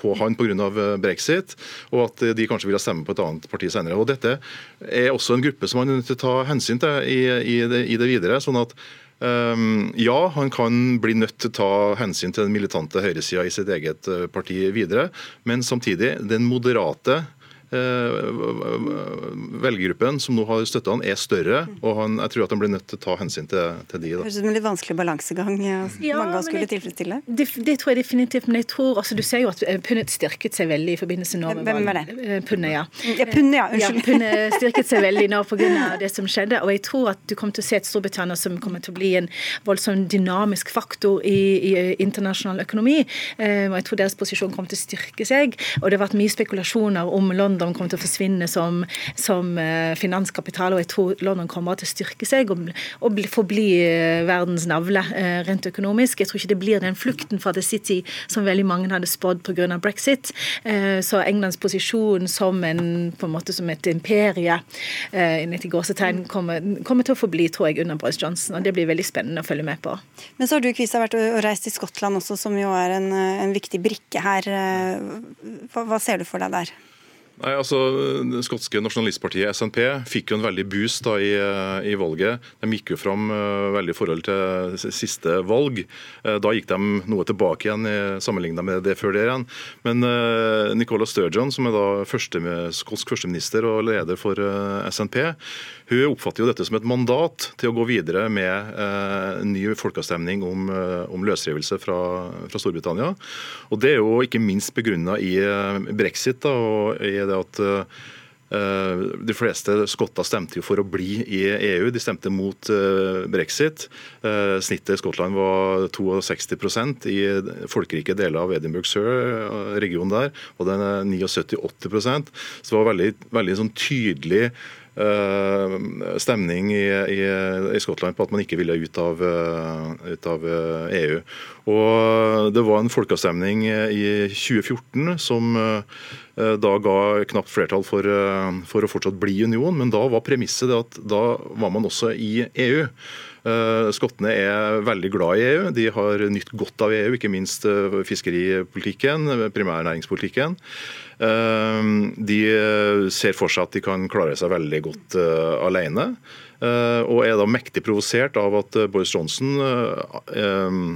på han pga. brexit, og at de kanskje ville stemme på et annet parti senere. Og Dette er også en gruppe som man er nødt til å ta hensyn til i, i, det, i det videre. sånn at ja, han kan bli nødt til å ta hensyn til den militante høyresida i sitt eget parti videre, men samtidig, den moderate Eh, velgergruppen som nå har støtta han, er større. og han, Jeg tror at han blir nødt til å ta hensyn til, til de. Da. Høres ut som en litt vanskelig balansegang ja, mange av skulle tilfredsstille. Det, det, tror jeg definitivt. Men jeg tror altså, du ser jo at eh, pundet styrket seg veldig i forbindelse med Hvem var det? Eh, pundet, ja. Ja, pundet, ja. Unnskyld. Ja, pundet styrket seg veldig nå pga. det som skjedde. Og jeg tror at du kommer til å se et Storbritannia som kommer til å bli en voldsom dynamisk faktor i, i internasjonal økonomi. Og jeg tror deres posisjon kommer til å styrke seg. Og det har vært mye spekulasjoner om London London kommer til å forsvinne som, som eh, finanskapital, og jeg tror London kommer til å styrke seg og, og forbli eh, verdens navle eh, rent økonomisk. Jeg tror ikke det blir den flukten fra The City som veldig mange hadde spådd pga. brexit. Så Englands posisjon som, en, på en måte som et imperie kommer, kommer til å forbli, tror jeg, under Boris Johnson. og Det blir veldig spennende å følge med på. Men så har du Kvisa, vært og reist til Skottland også, som jo er en, en viktig brikke her. Hva, hva ser du for deg der? Nei, altså, Det skotske nasjonalistpartiet SNP fikk jo en veldig boost da i, i valget. De gikk jo fram uh, veldig i forhold til siste valg. Uh, da gikk de noe tilbake igjen sammenlignet med det før det igjen. Men uh, Nicola Sturgeon, som er da første, skotsk førsteminister og leder for SNP, hun oppfatter jo dette som et mandat til å gå videre med ny folkeavstemning om, om løsrivelse fra, fra, Storbritannia. Og Det er jo ikke minst begrunna i brexit da, og i at eh, de fleste skotter stemte jo for å bli i EU. De stemte mot eh, brexit. Eh, snittet i Skottland var 62% I folkerike deler av Edinburgh Sur, regionen der, og den er 79-80 Så det var veldig, veldig sånn tydelig stemning i, i, i, Skottland på at man ikke ville ut av, eh, ut av, EU. Eh, e Og Det var en folkeavstemning i 2014 som da ga knapt flertall for, for å fortsatt bli union, men da var premisset at da var man også i EU. Skottene er veldig glad i EU. De har nytt godt av EU, ikke minst fiskeripolitikken, primærnæringspolitikken. Ehm, de eh, ser for seg at de kan klare seg veldig godt eh, alene. Eh, og er da mektig provosert av at Boris Johnson ehm,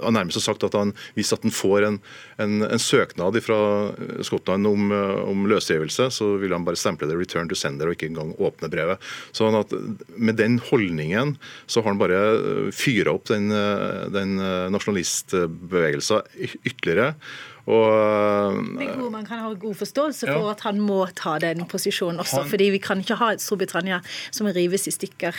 har nærmest sagt at han, hvis at han får en, en, en søknad fra Skottland om, om, løsrivelse, så vil han bare stemple det 'return to sender' og ikke engang åpne brevet. Sånn at Med den holdningen så har han bare fyra opp den, den nasjonalistbevegelsen ytterligere. Og, man kan ha god forståelse for ja. at han må ta den posisjonen også. Han, fordi vi kan ikke ha et Storbritannia som rives i stykker.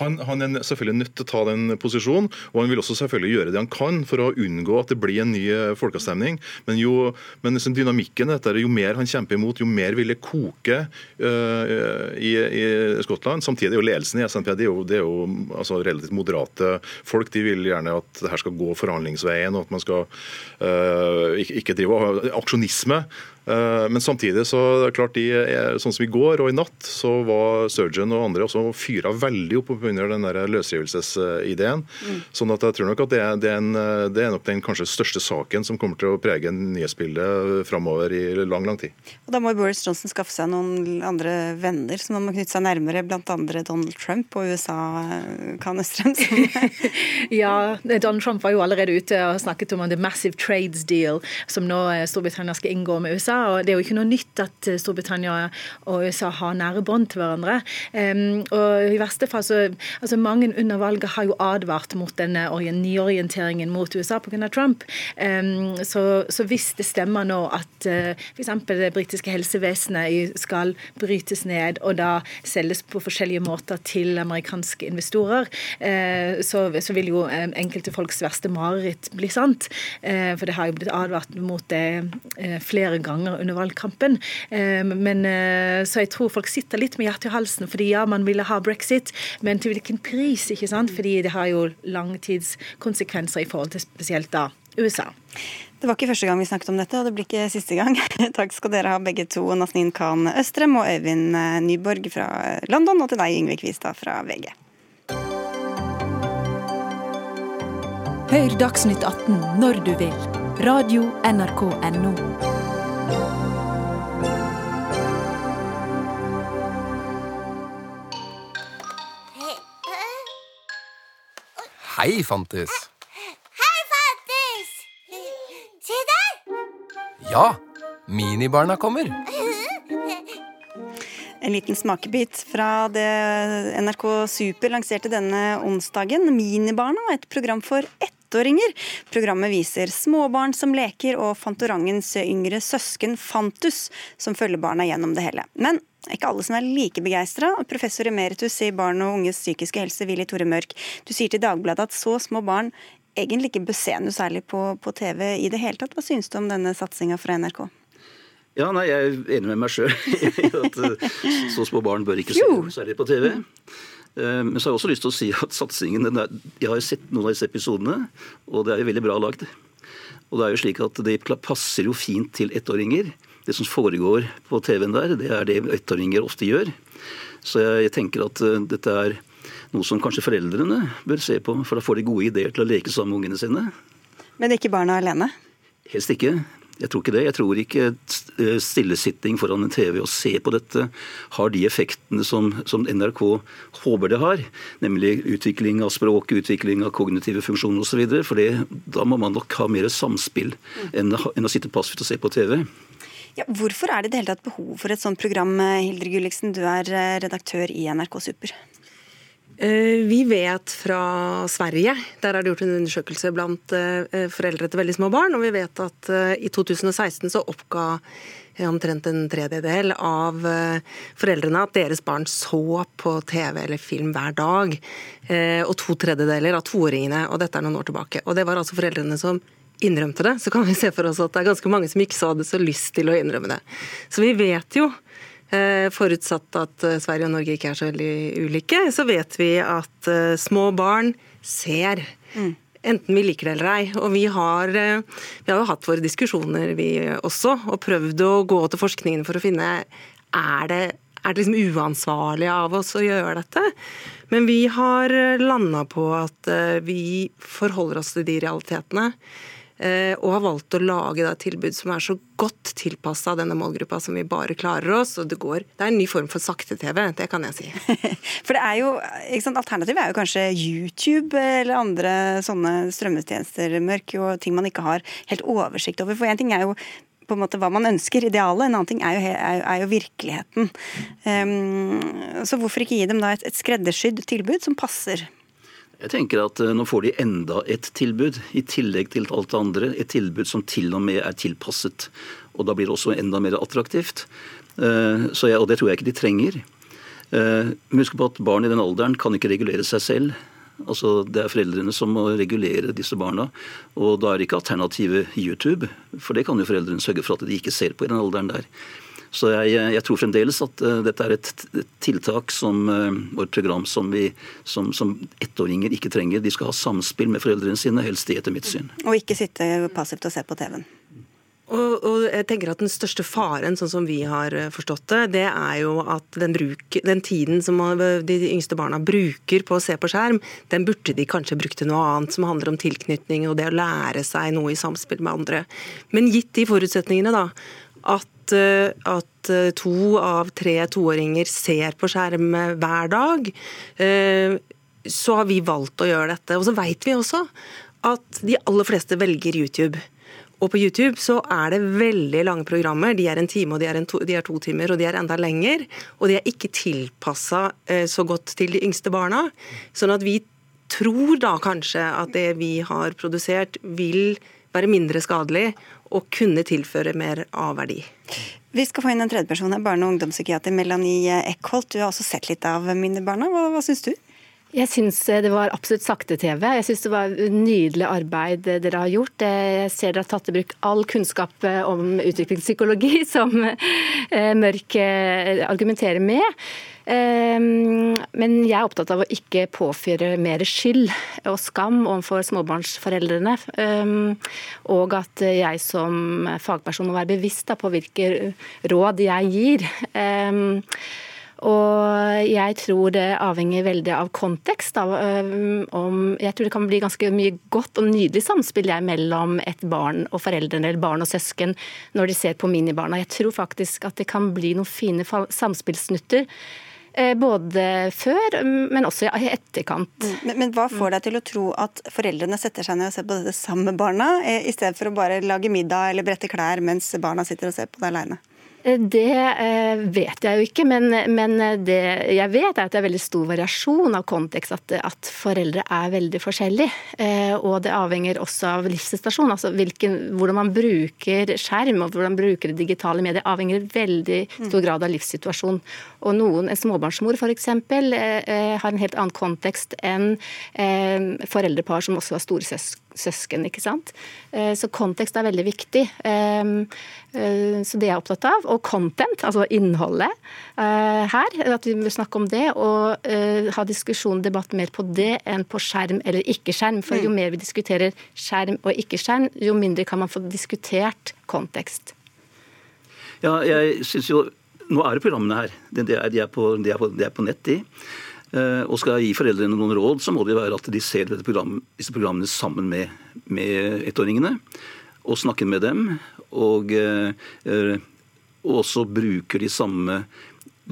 Han, han, er selvfølgelig nødt til å ta den posisjonen, og han vil også selvfølgelig gjøre det han kan for å unngå at det blir en ny eh, folkeavstemning. Men, jo, men liksom dynamikken dette, jo mer han kjemper imot, jo mer vil det koke uh, i, i, Skottland. Samtidig er jo ledelsen i SNP det er jo, det er jo altså, relativt moderate folk. De vil gjerne at det her skal gå forhandlingsveien, og at man skal uh, ikke, ikke drive aksjonisme. Eh, men samtidig så det er klart de, sånn som i går og i natt, så var Surgeon og andre også fyra veldig opp under den der løsrivelsesideen. Mm. Sånn at jeg tror nok at det er, det, er en, det er, nok den kanskje største saken som kommer til å prege nyhetsbildet framover i lang, lang tid. Og Da må Boris Johnson skaffe seg noen andre venner som han må knytte seg nærmere, bl.a. Donald Trump og USA, kan Østrem? ja, Donald Trump var jo allerede ute og snakket om the massive trades deal som nå Storbritannia skal inngå med USA USA. og Det er jo ikke noe nytt at eh, Storbritannia og USA har nære bånd til hverandre. og i verste fall så, altså Mange under valget har jo advart mot denne nyorienteringen mot USA pga. Trump. så, så hvis det stemmer nå at uh, f.eks. det britiske helsevesenet skal brytes ned og da selges på forskjellige måter til amerikanske investorer, eh, så, så vil jo enkelte folks verste mareritt bli sant. for det har jo blitt advart mot det flere ganger ganger under valgkampen. Eh, men, eh, så jeg tror folk sitter litt med hjertet i halsen, fordi ja, man ville ha brexit, men til hvilken pris? ikke sant? Fordi det har jo langtidskonsekvenser i forhold til spesielt da USA. Det var ikke første gang vi snakket om dette, og det blir ikke siste gang. Takk skal dere ha begge to, Nasneen Khan Østrem og Øyvind eh, Nyborg fra London, og til deg, Yngve Kvistad fra VG. Hør Dagsnytt 18 når du vil. Radio NRK Radio.nrk.no. Hei, Fantis. Hei, Fantis! Se der! Ja, minibarna kommer. En liten smakebit fra det NRK Super lanserte denne onsdagen. Minibarna, et program for ettåringer. Programmet viser småbarn som leker, og Fantorangens yngre søsken Fantus, som følger barna gjennom det hele. Men ikke alle som er like begeistra. Professor emeritus i barn og unges psykiske helse, Willy Tore Mørk, du sier til Dagbladet at så små barn egentlig ikke bør se noe særlig på, på TV i det hele tatt. Hva synes du om denne satsinga fra NRK? Ja, nei, Jeg er enig med meg sjøl i at så små barn bør ikke se noe særlig på TV. Eh, men så har jeg også lyst til å si at satsingen Jeg har jo sett noen av disse episodene, og det er jo veldig bra lagd. Og det er jo slik at det passer jo fint til ettåringer det som foregår på TV-en der, det er det ettåringer ofte gjør. Så jeg, tenker at uh, dette er noe som kanskje foreldrene bør se på, for da får de gode ideer til å leke sammen med ungene sine. Men ikke barna alene? Helst ikke. Jeg tror ikke det. Jeg tror ikke eh, stillesitting foran en TV og se på dette har de effektene som, som, NRK håper det har. Nemlig utvikling av språk, utvikling av kognitive funksjoner osv. For da må man nok ha mer samspill enn, enn å sitte passivt og se på TV. Ja, hvorfor er det i det hele tatt behov for et sånt program, Hildre Gulliksen? Du er eh, redaktør i NRK Super. Eh, vi vet fra Sverige, der er det gjort en undersøkelse blant eh, foreldre til veldig små barn, og vi vet at eh, i 2016 så oppga omtrent en tredjedel av foreldrene at deres barn så på TV eller film hver dag. Og to tredjedeler av toåringene, og dette er noen år tilbake. Og det var altså foreldrene som innrømte det. Så kan vi se for oss at det er ganske mange som ikke så hadde så lyst til å innrømme det. Så vi vet jo forutsatt at eh, Sverige og Norge ikke er så veldig ulike, så vet vi at eh, små barn ser. Mm. Enten vi liker det eller ei. Og vi har, vi har jo hatt våre diskusjoner, vi også, og prøvd å gå til forskningen for å finne er det, er det liksom uansvarlig av oss å gjøre dette. Men vi har landa på at vi forholder oss til de realitetene. Eh, og har valgt å lage et tilbud som er så godt tilpassa denne målgruppa som vi bare klarer oss. og Det går, det er en ny form for sakte-TV, det kan jeg si. for det er jo, Alternativet er jo kanskje YouTube eller andre sånne strømmetjenester, mørk, og ting man ikke har helt oversikt over. For én ting er jo på en måte hva man ønsker, idealet. En annen ting er jo, er, er jo virkeligheten. Um, så hvorfor ikke gi dem da et, et skreddersydd tilbud som passer jeg tenker at eh, Nå får de enda et tilbud, i tillegg til alt det andre. Et tilbud som til og med er tilpasset. Og Da blir det også enda mer attraktivt. Eh, jeg, og Det tror jeg ikke de trenger. Men husk på at Barn i den alderen kan ikke regulere seg selv. Altså, Det er foreldrene som må regulere disse barna. Og Da er det ikke alternativet YouTube, for det kan jo foreldrene sørge for at de ikke ser på i den alderen der. Så jeg, jeg, tror fremdeles at uh, dette er et, tiltak som, uh, og et program som, vi, som, som ettåringer ikke trenger. De skal ha samspill med foreldrene sine, helst det etter mitt syn. Og ikke sitte passivt og se på TV-en. Og, og, jeg tenker at Den største faren, sånn som vi har eh, forstått det, det er jo at den, bruk, den, tiden som de yngste barna bruker på å se på skjerm, den burde de kanskje brukt til noe annet som handler om tilknytning og det å lære seg noe i samspill med andre. Men gitt de forutsetningene, da, at, eh, at eh, to av tre toåringer ser på skjerm hver dag, eh, så har vi valgt å gjøre dette. Og så veit vi også at de aller fleste velger YouTube. Og på YouTube så er det veldig lange programmer. De er en time, og de er, to, de er to timer, og de er enda lenger. Og de er ikke tilpassa så godt til de yngste barna. Sånn at vi tror da kanskje at det vi har produsert vil være mindre skadelig og kunne tilføre mer av verdi. Vi skal få inn en tredjeperson her, barne- og ungdomspsykiater Melanie Eckholt. Du har også sett litt av Minibarna. Hva, hva syns du? Jeg syns eh, det var absolutt sakte-TV. Jeg syns det var nydelig arbeid eh, dere har gjort. Jeg ser dere har tatt i bruk all kunnskap eh, om utviklingspsykologi som Mørk argumenterer med. Ehm, men jeg er opptatt av å ikke påføre mer skyld og skam overfor småbarnsforeldrene. Ehm, og at jeg som fagperson må være bevisst på hvilke råd jeg gir. Og jeg tror det avhenger veldig av kontekst. Av, om, jeg tror det kan bli ganske mye godt og nydelig samspill jeg, mellom et barn og foreldrene eller barn og søsken når de ser på minibarna. Jeg tror faktisk at det kan bli noen fine samspillsnutter Eh, både før, men også i etterkant. Mm. Men, men, hva får deg til å tro at foreldrene setter seg ned og ser på dette sammen med barna, eh, i stedet for å bare lage middag eller brette klær mens barna sitter og ser på det aleine? Det eh, vet jeg jo ikke, men, men, det jeg vet er at det er veldig stor variasjon av kontekst. At, at foreldre er veldig forskjellige. Eh, og det avhenger også av livssituasjon. Altså hvilken, hvordan man bruker skjerm og hvordan man bruker det digitale medier avhenger veldig stor grad av livssituasjon. Og noen, en småbarnsmor f.eks. Eh, har en helt annen kontekst enn foreldrepar som også har storesøsken søsken. ikke sant? Eh, så kontekst er veldig viktig. Ehm, eh, så det er jeg opptatt av. Og content, altså innholdet eh, her. At vi må snakke om det og ha diskusjon, debatt mer på det enn på skjerm eller ikke skjerm. For jo mm. mer vi diskuterer skjerm og ikke skjerm, jo mindre kan man få diskutert kontekst. Ja, jeg synes jo Nå er det programmene her. De er, de er, på, de er, på, de er på nett, de. Eh, og skal gi foreldrene noen råd, så må det være at de ser program, disse programmene sammen med, med ettåringene. og snakker med dem. Og, og også bruker de samme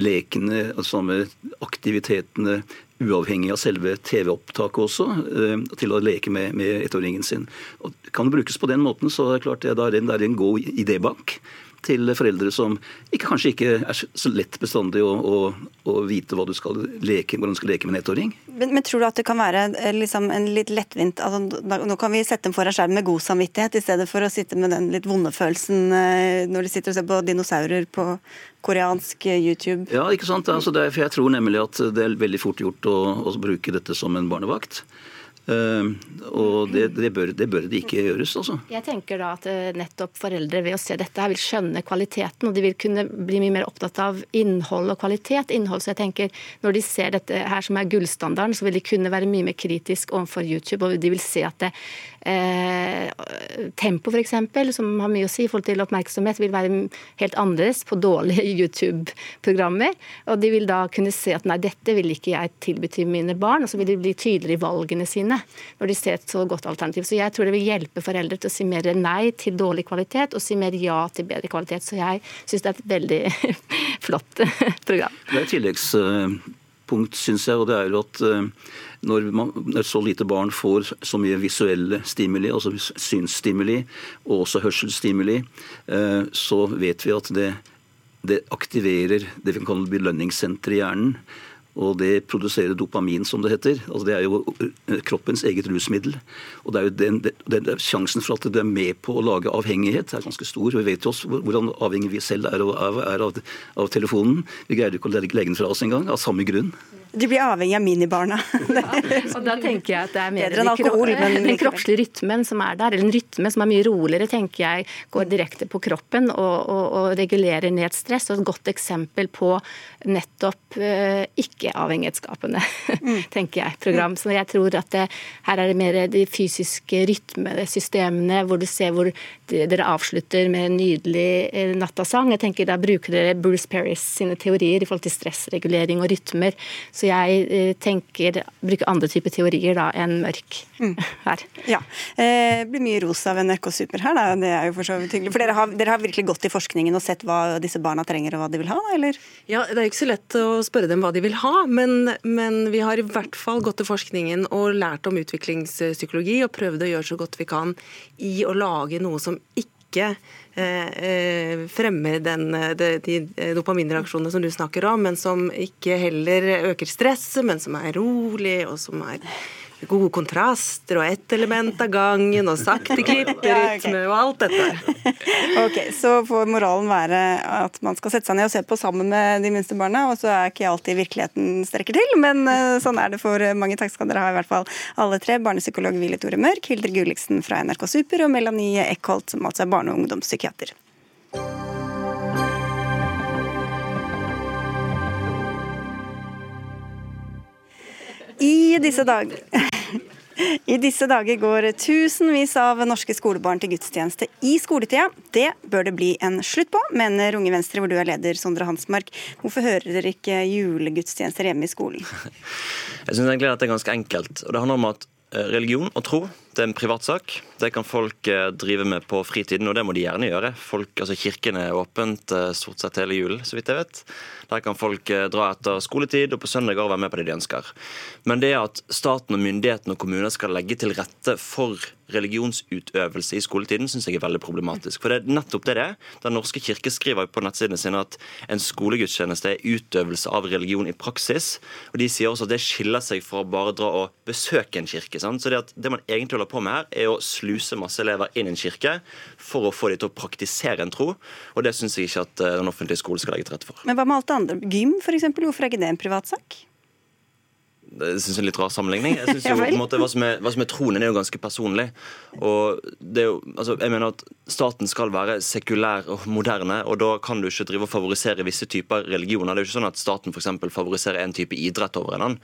lekene, de samme aktivitetene uavhengig av selve TV-opptaket også, til å leke med, med ettåringen sin. Og kan det brukes på den måten, så er det klart er det er en god idébank til foreldre som ikke, kanskje ikke er så lett bestandig å, å, å vite du skal leke, hvordan du skal leke med en ettåring. Men, men, tror du at det kan være liksom, en litt lettvint altså, Nå kan vi sette dem foran skjermen med god samvittighet, i stedet for å sitte med den litt vonde følelsen eh, når de sitter og ser på dinosaurer på koreansk eh, YouTube? Ja, ikke sant. Altså, er, for jeg tror nemlig at det er veldig fort gjort å, å bruke dette som en barnevakt. Uh, og det, det, bør, det, bør, det ikke gjøres. Altså. Jeg tenker da at uh, nettopp foreldre ved å se dette her vil skjønne kvaliteten, og de vil kunne bli mye mer opptatt av innhold og kvalitet. Innhold, så jeg tenker Når de ser dette her som er gullstandarden, så vil de kunne være mye mer kritisk overfor YouTube, og de vil se at det, Eh, tempo f.eks., som har mye å si i forhold til oppmerksomhet, vil være helt annerledes på dårlige YouTube-programmer. Og de vil da kunne se at nei, dette vil ikke jeg tilby til mine barn. Og så vil de bli tydeligere i valgene sine når de ser et så godt alternativ. Så jeg tror det vil hjelpe foreldre til å si mer nei til dårlig kvalitet, og si mer ja til bedre kvalitet. Så jeg syns det er et veldig flott program. Det er et tilleggspunkt, syns jeg, og det er jo at eh, når, man, når, så lite barn får så mye visuelle stimuli, altså synsstimuli og også hørselsstimuli, eh, så vet vi at det, det aktiverer det vi kaller belønningssenteret i hjernen. Og det produserer dopamin, som det heter. Altså det er jo eh, kroppens eget rusmiddel. Og det er jo den, den, den, Sjansen for at det er med på å lage avhengighet, er ganske stor. Vi vet jo også hvordan avhengig vi selv er, av, er av, av telefonen. Vi greier ikke å legge den fra oss engang, av samme grunn. De blir avhengig av minibarna. Ja, og da tenker jeg at det er mer den, alkohol, men den kroppslige rytmen som er der, eller en rytme som er mye roligere, tenker jeg går direkte på kroppen og, og, og regulerer ned stress. Og et godt eksempel på nettopp uh, ikke-avhengighetsskapende, mm. tenker jeg, program. Så jeg tror at det, her er det mer de fysiske rytmesystemene, hvor du ser hvor de, dere avslutter med en nydelig uh, nattasang. Jeg tenker Da bruker dere Bruce Perrys sine teorier i forhold til stressregulering og rytmer. Så jeg eh, tenker bruker andre typer teorier da enn mørk mm. her. Ja. Eh, det blir mye rosa av NRK Super her, da. Det er jo for så vidt hyggelig. For dere har, dere har, virkelig gått i forskningen og sett hva disse barna trenger og hva de vil ha, eller? Ja, det er jo ikke så lett å spørre dem hva de vil ha, men, men vi har i hvert fall gått til forskningen og lært om utviklingspsykologi og prøvd å gjøre så godt vi kan i å lage noe som ikke Eh, eh, fremmer den, de, de dopaminreaksjonene som du snakker om, men som ikke heller øker stresset, men som er rolig, og som er gode kontraster og ett element av gangen og sakte klipperytme og alt dette. ok, Så får moralen være at man skal sette seg ned og se på sammen med de minste barna, og så er ikke alltid virkeligheten strekker til, men uh, sånn er det for mange. Takk skal dere ha, i hvert fall alle tre. Barnepsykolog Willy Tore Mørk, Hildre Gulliksen fra NRK Super og Melanie Eckholt, som altså er barne- og ungdomspsykiater. I disse dager i disse dager går tusenvis av norske skolebarn til gudstjeneste i skoletida. Det bør det bli en slutt på, mener Unge Venstre, hvor du er leder, Sondre Hansmark. Hvorfor hører dere ikke julegudstjenester hjemme i skolen? Jeg syns egentlig at det er ganske enkelt. og Det handler om at eh, religion og tro det er en privatsak. Det kan folk eh, drive med på fritiden, og det må de gjerne gjøre. Folk, altså Kirken er åpent eh, stort sett hele julen, så vidt jeg vet. Der kan folk eh, dra etter skoletid og på søndager være med på det de ønsker. Men det at staten og myndighetene og kommuner skal legge til rette for religionsutøvelse i skoletiden, syns jeg er veldig problematisk. For det er nettopp det det er. Den norske kirke skriver på nettsidene sine at en skolegudstjeneste er utøvelse av religion i praksis. Og de sier også at det skiller seg fra å bare dra og besøke en kirke. Sant? Så det, at det man egentlig holder på med her, er å sluse masse elever inn i en kirke for å få dem til å praktisere en tro. Og det syns jeg ikke at eh, den offentlige skolen skal legge til rette for. Men hva med alt det andre? Gym, f.eks. Hvorfor er ikke det en privatsak? Det synes jeg er litt rar sammenligning. Jeg synes jo, på en måte, hva, som er, hva som er tronen, er jo ganske personlig. Og det er jo, altså, jeg mener at Staten skal være sekulær og moderne, og da kan du ikke drive og favorisere visse typer religioner. Det er jo ikke sånn at staten for favoriserer en type idrett over en annen.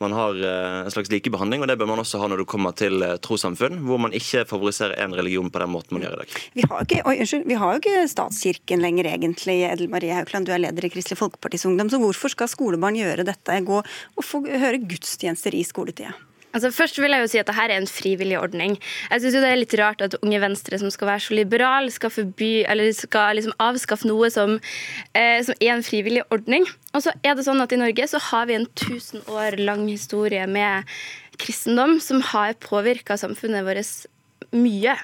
Man har eh, en slags likebehandling, og det bør man også ha når du kommer til eh, trossamfunn, hvor man ikke favoriserer en religion på den måten man gjør i dag. Vi har, ikke, oi, unnskyld, vi har jo ikke statskirken lenger, egentlig. Edel Marie Haukland, du er leder i Kristelig Folkepartis Ungdom, så hvorfor skal skolebarn gjøre dette? Gå og få høre gudstjenester i skoletida? Altså, først vil jeg jo si at dette er en frivillig ordning. Jeg synes jo Det er litt rart at Unge Venstre, som skal være så liberal, skal, forby, skal liksom avskaffe noe som, eh, som, er en frivillig ordning. Og så er det sånn at I Norge så har vi en 1000 år lang historie med kristendom som har påvirka samfunnet vårt mye.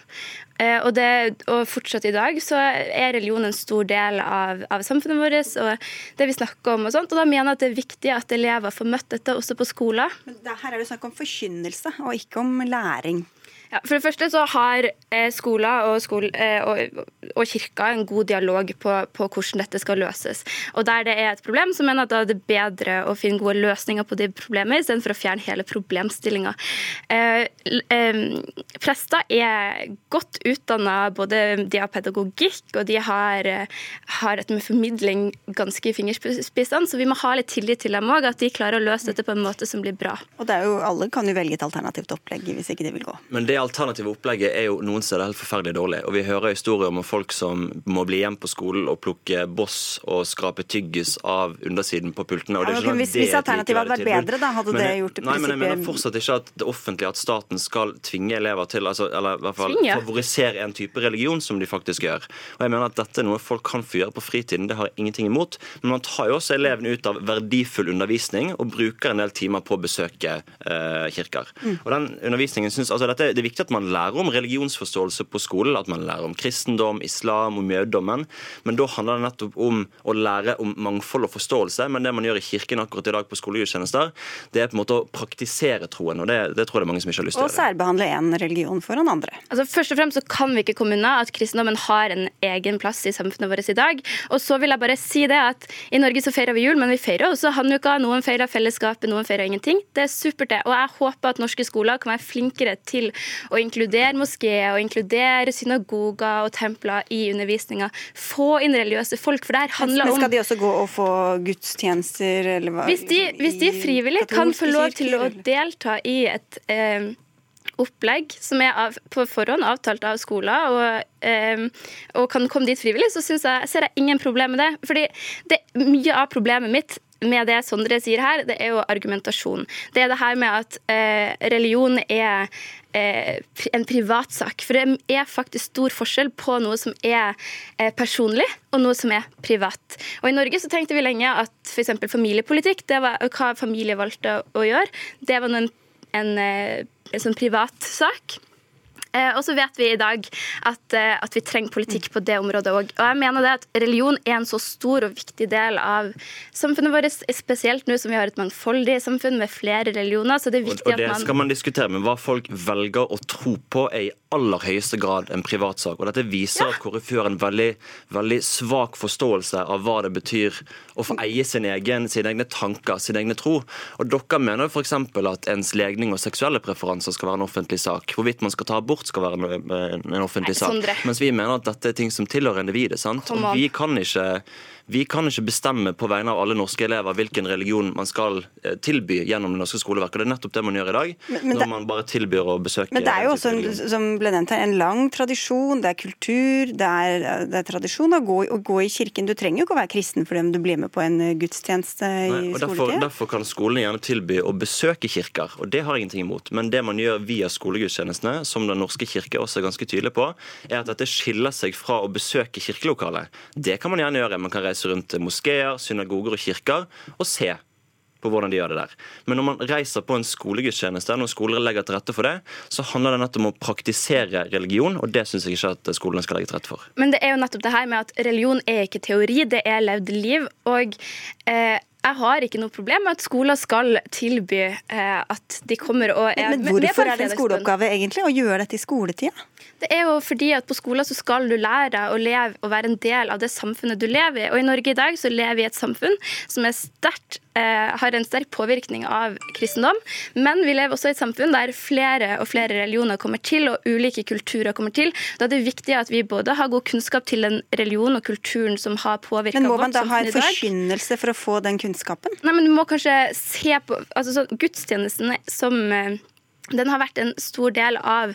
Eh, og, det, og, fortsatt i dag så er religion en stor del av, av, samfunnet vårt og det vi snakker om. Og sånt, og da mener jeg at det er viktig at elever får møtt dette også på skolen. Men her er det snakk om forkynnelse og ikke om læring. Ja, for det første så har eh, skoler og, skole, eh, og, og, kirka en god dialog på, på, hvordan dette skal løses. Og Der det er et problem, så mener jeg at det er bedre å finne gode løsninger på de problemene, istedenfor å fjerne hele problemstillinga. Eh, eh, prester er godt utdanna, både de har pedagogikk og de har, eh, har et med formidling ganske i fingerspissene, så vi må ha litt tillit til dem òg, at de klarer å løse dette på en måte som blir bra. Og det er jo, Alle kan jo velge et alternativt opplegg hvis ikke det vil gå. Men det alternative opplegget er jo noen steder helt forferdelig dårlig. Og vi hører historier om folk som må bli igjen på skolen og plukke boss og skrape tyggis av undersiden på pultene. Ja, sånn hvis, hvis alternativet hadde vært bedre, da hadde men, det gjort det Nei, men jeg mener fortsatt ikke at det offentlige, at staten skal tvinge elever til, altså, eller i hvert fall tvinge. favorisere en type religion som de faktisk gjør. Og jeg mener at dette er noe folk kan få gjøre på fritiden, det har jeg ingenting imot. Men man tar jo også elevene ut av verdifull undervisning og bruker en del timer på å besøke eh, kirker. Mm. Og den undervisningen synes, altså dette, Det viktig at man lærer om religionsforståelse på skolen, at man lærer om kristendom, islam, og jødedommen. Men da handler det nettopp om å lære om mangfold og forståelse. Men det man gjør i kirken akkurat i dag på skolegudstjenester, det er på en måte å praktisere troen. Og det, det tror jeg det er mange som ikke har lyst til å gjøre. Og særbehandle én religion foran andre. Altså Først og fremst så kan vi ikke komme unna at kristendommen har en egen plass i samfunnet vårt i dag. Og så vil jeg bare si det at i Norge så feirer vi jul, men vi feirer også Hanukka. Noen feirer fellesskapet, noen feirer ingenting. Det er supert, det. Og jeg håper at norske skoler kan være flinkere til å inkludere moskeer og inkludere synagoger og templer i undervisninga. Få inn religiøse folk, for det her handler om Men Skal de også gå og få gudstjenester, eller hva? Hvis de, hvis de frivillig kan få lov til å delta i et eh, opplegg som er av, på forhånd avtalt av skoler, og, eh, og kan komme dit frivillig, så jeg, ser jeg ingen problem med det. Fordi det, mye av problemet mitt med det Sondre sier her, det er jo argumentasjon. Det er det her med at eh, religion er en privatsak. For det er faktisk stor forskjell på noe som er eh, personlig, og noe som er privat. Og I Norge så tenkte vi lenge at f.eks. familiepolitikk, det var hva familie valgte å gjøre, det var en, en, eh, en sånn privatsak. Eh, og så vet vi i dag at, eh, at vi trenger politikk på det området òg. Og jeg mener det at religion er en så stor og viktig del av samfunnet vårt, spesielt nå som vi har et mangfoldig samfunn med flere religioner. så det er viktig og, og det at man... skal man diskutere, men hva folk velger å tro på, er i aller høyeste grad en privatsak. Og dette viser ja. at KrFU har en veldig, veldig svak forståelse av hva det betyr å få eie sin egen, sine egne tanker, sin egne tro. Og dere mener f.eks. at ens legning og seksuelle preferanser skal være en offentlig sak. Hvorvidt man skal ta abort skal være en, offentlig sak. Mens vi mener at dette er ting som tilhører individet. sant? Og vi kan ikke vi kan ikke bestemme på vegne av alle norske elever hvilken religion man skal eh, tilby gjennom det norske skoleverket. Det er nettopp det man gjør i dag, men, men når det, man bare tilbyr å besøke Men det er jo også, en, som ble nevnt her, en lang tradisjon. Det er kultur, det er, det er tradisjon å gå, å gå, i kirken. Du trenger jo ikke å være kristen for om du blir med på en eh, gudstjeneste i Nei, og derfor, derfor, kan skolene gjerne tilby å besøke kirker, og det har jeg ingenting imot. Men det man gjør via skolegudstjenestene, som Den norske kirke også er ganske tydelig på, er at dette skiller seg fra å besøke kirkelokalet. Det kan man gjerne gjøre. Man kan reise reise rundt moskeer, synagoger og kirker og se på hvordan de gjør det der. Men når man reiser på en skolegudstjeneste, når skoler legger til rette for det, så handler det nettopp om å praktisere religion, og det syns jeg ikke at skolene skal legge til rette for. Men det er jo nettopp det her med at religion er ikke teori, det er levd liv. Og eh, jeg har ikke noe problem med at skoler skal tilby eh, at de kommer og er Men, men hvorfor er det en skoleoppgave egentlig å gjøre dette i skoletida? Det er jo fordi at på skolen så skal du lære å leve og være en del av det samfunnet du lever i. Og i Norge i dag så lever vi i et samfunn som er sterkt, har en sterk påvirkning av kristendom. Men vi lever også i et samfunn der flere og flere religioner kommer til, og ulike kulturer kommer til. Da er det viktig at vi både har god kunnskap til den religionen og kulturen som har påvirka vårt samfunn i dag. Men må man da ha en forkynnelse for å få den kunnskapen? Nei, men du må kanskje se på altså, så, Gudstjenesten som eh, den har vært en stor del av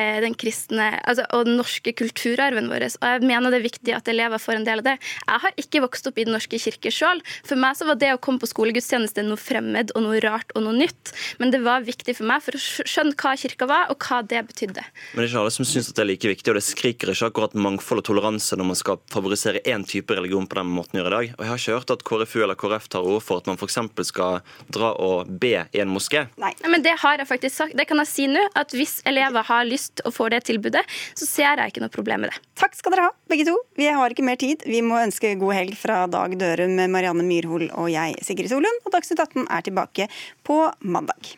eh, den kristne altså, og den norske kulturarven vår. Og jeg mener det er viktig at elever får en del av det. Jeg har ikke vokst opp i Den norske kirke sjøl. For meg så var det å komme på skolegudstjeneste noe fremmed og noe rart og noe nytt. Men det var viktig for meg for å skjønne hva kirka var, og hva det betydde. Men det er ikke alle som syns det er like viktig, og det skriker ikke akkurat mangfold og toleranse når man skal favorisere én type religion på den måten gjør i dag. Og jeg har ikke hørt at KrFU eller KrF tar ord for at man f.eks. skal dra og be i en moské. Nei, men det har jeg faktisk sagt. Det kan jeg si nå, at hvis elever har lyst og får det tilbudet, så ser jeg ikke noe problem med det. Takk skal dere ha, begge to. Vi har ikke mer tid. Vi må ønske god helg fra Dag Dørum, Marianne Myrhol og jeg, Sigrid Solund. Og Dagsnytt 18 er tilbake på mandag.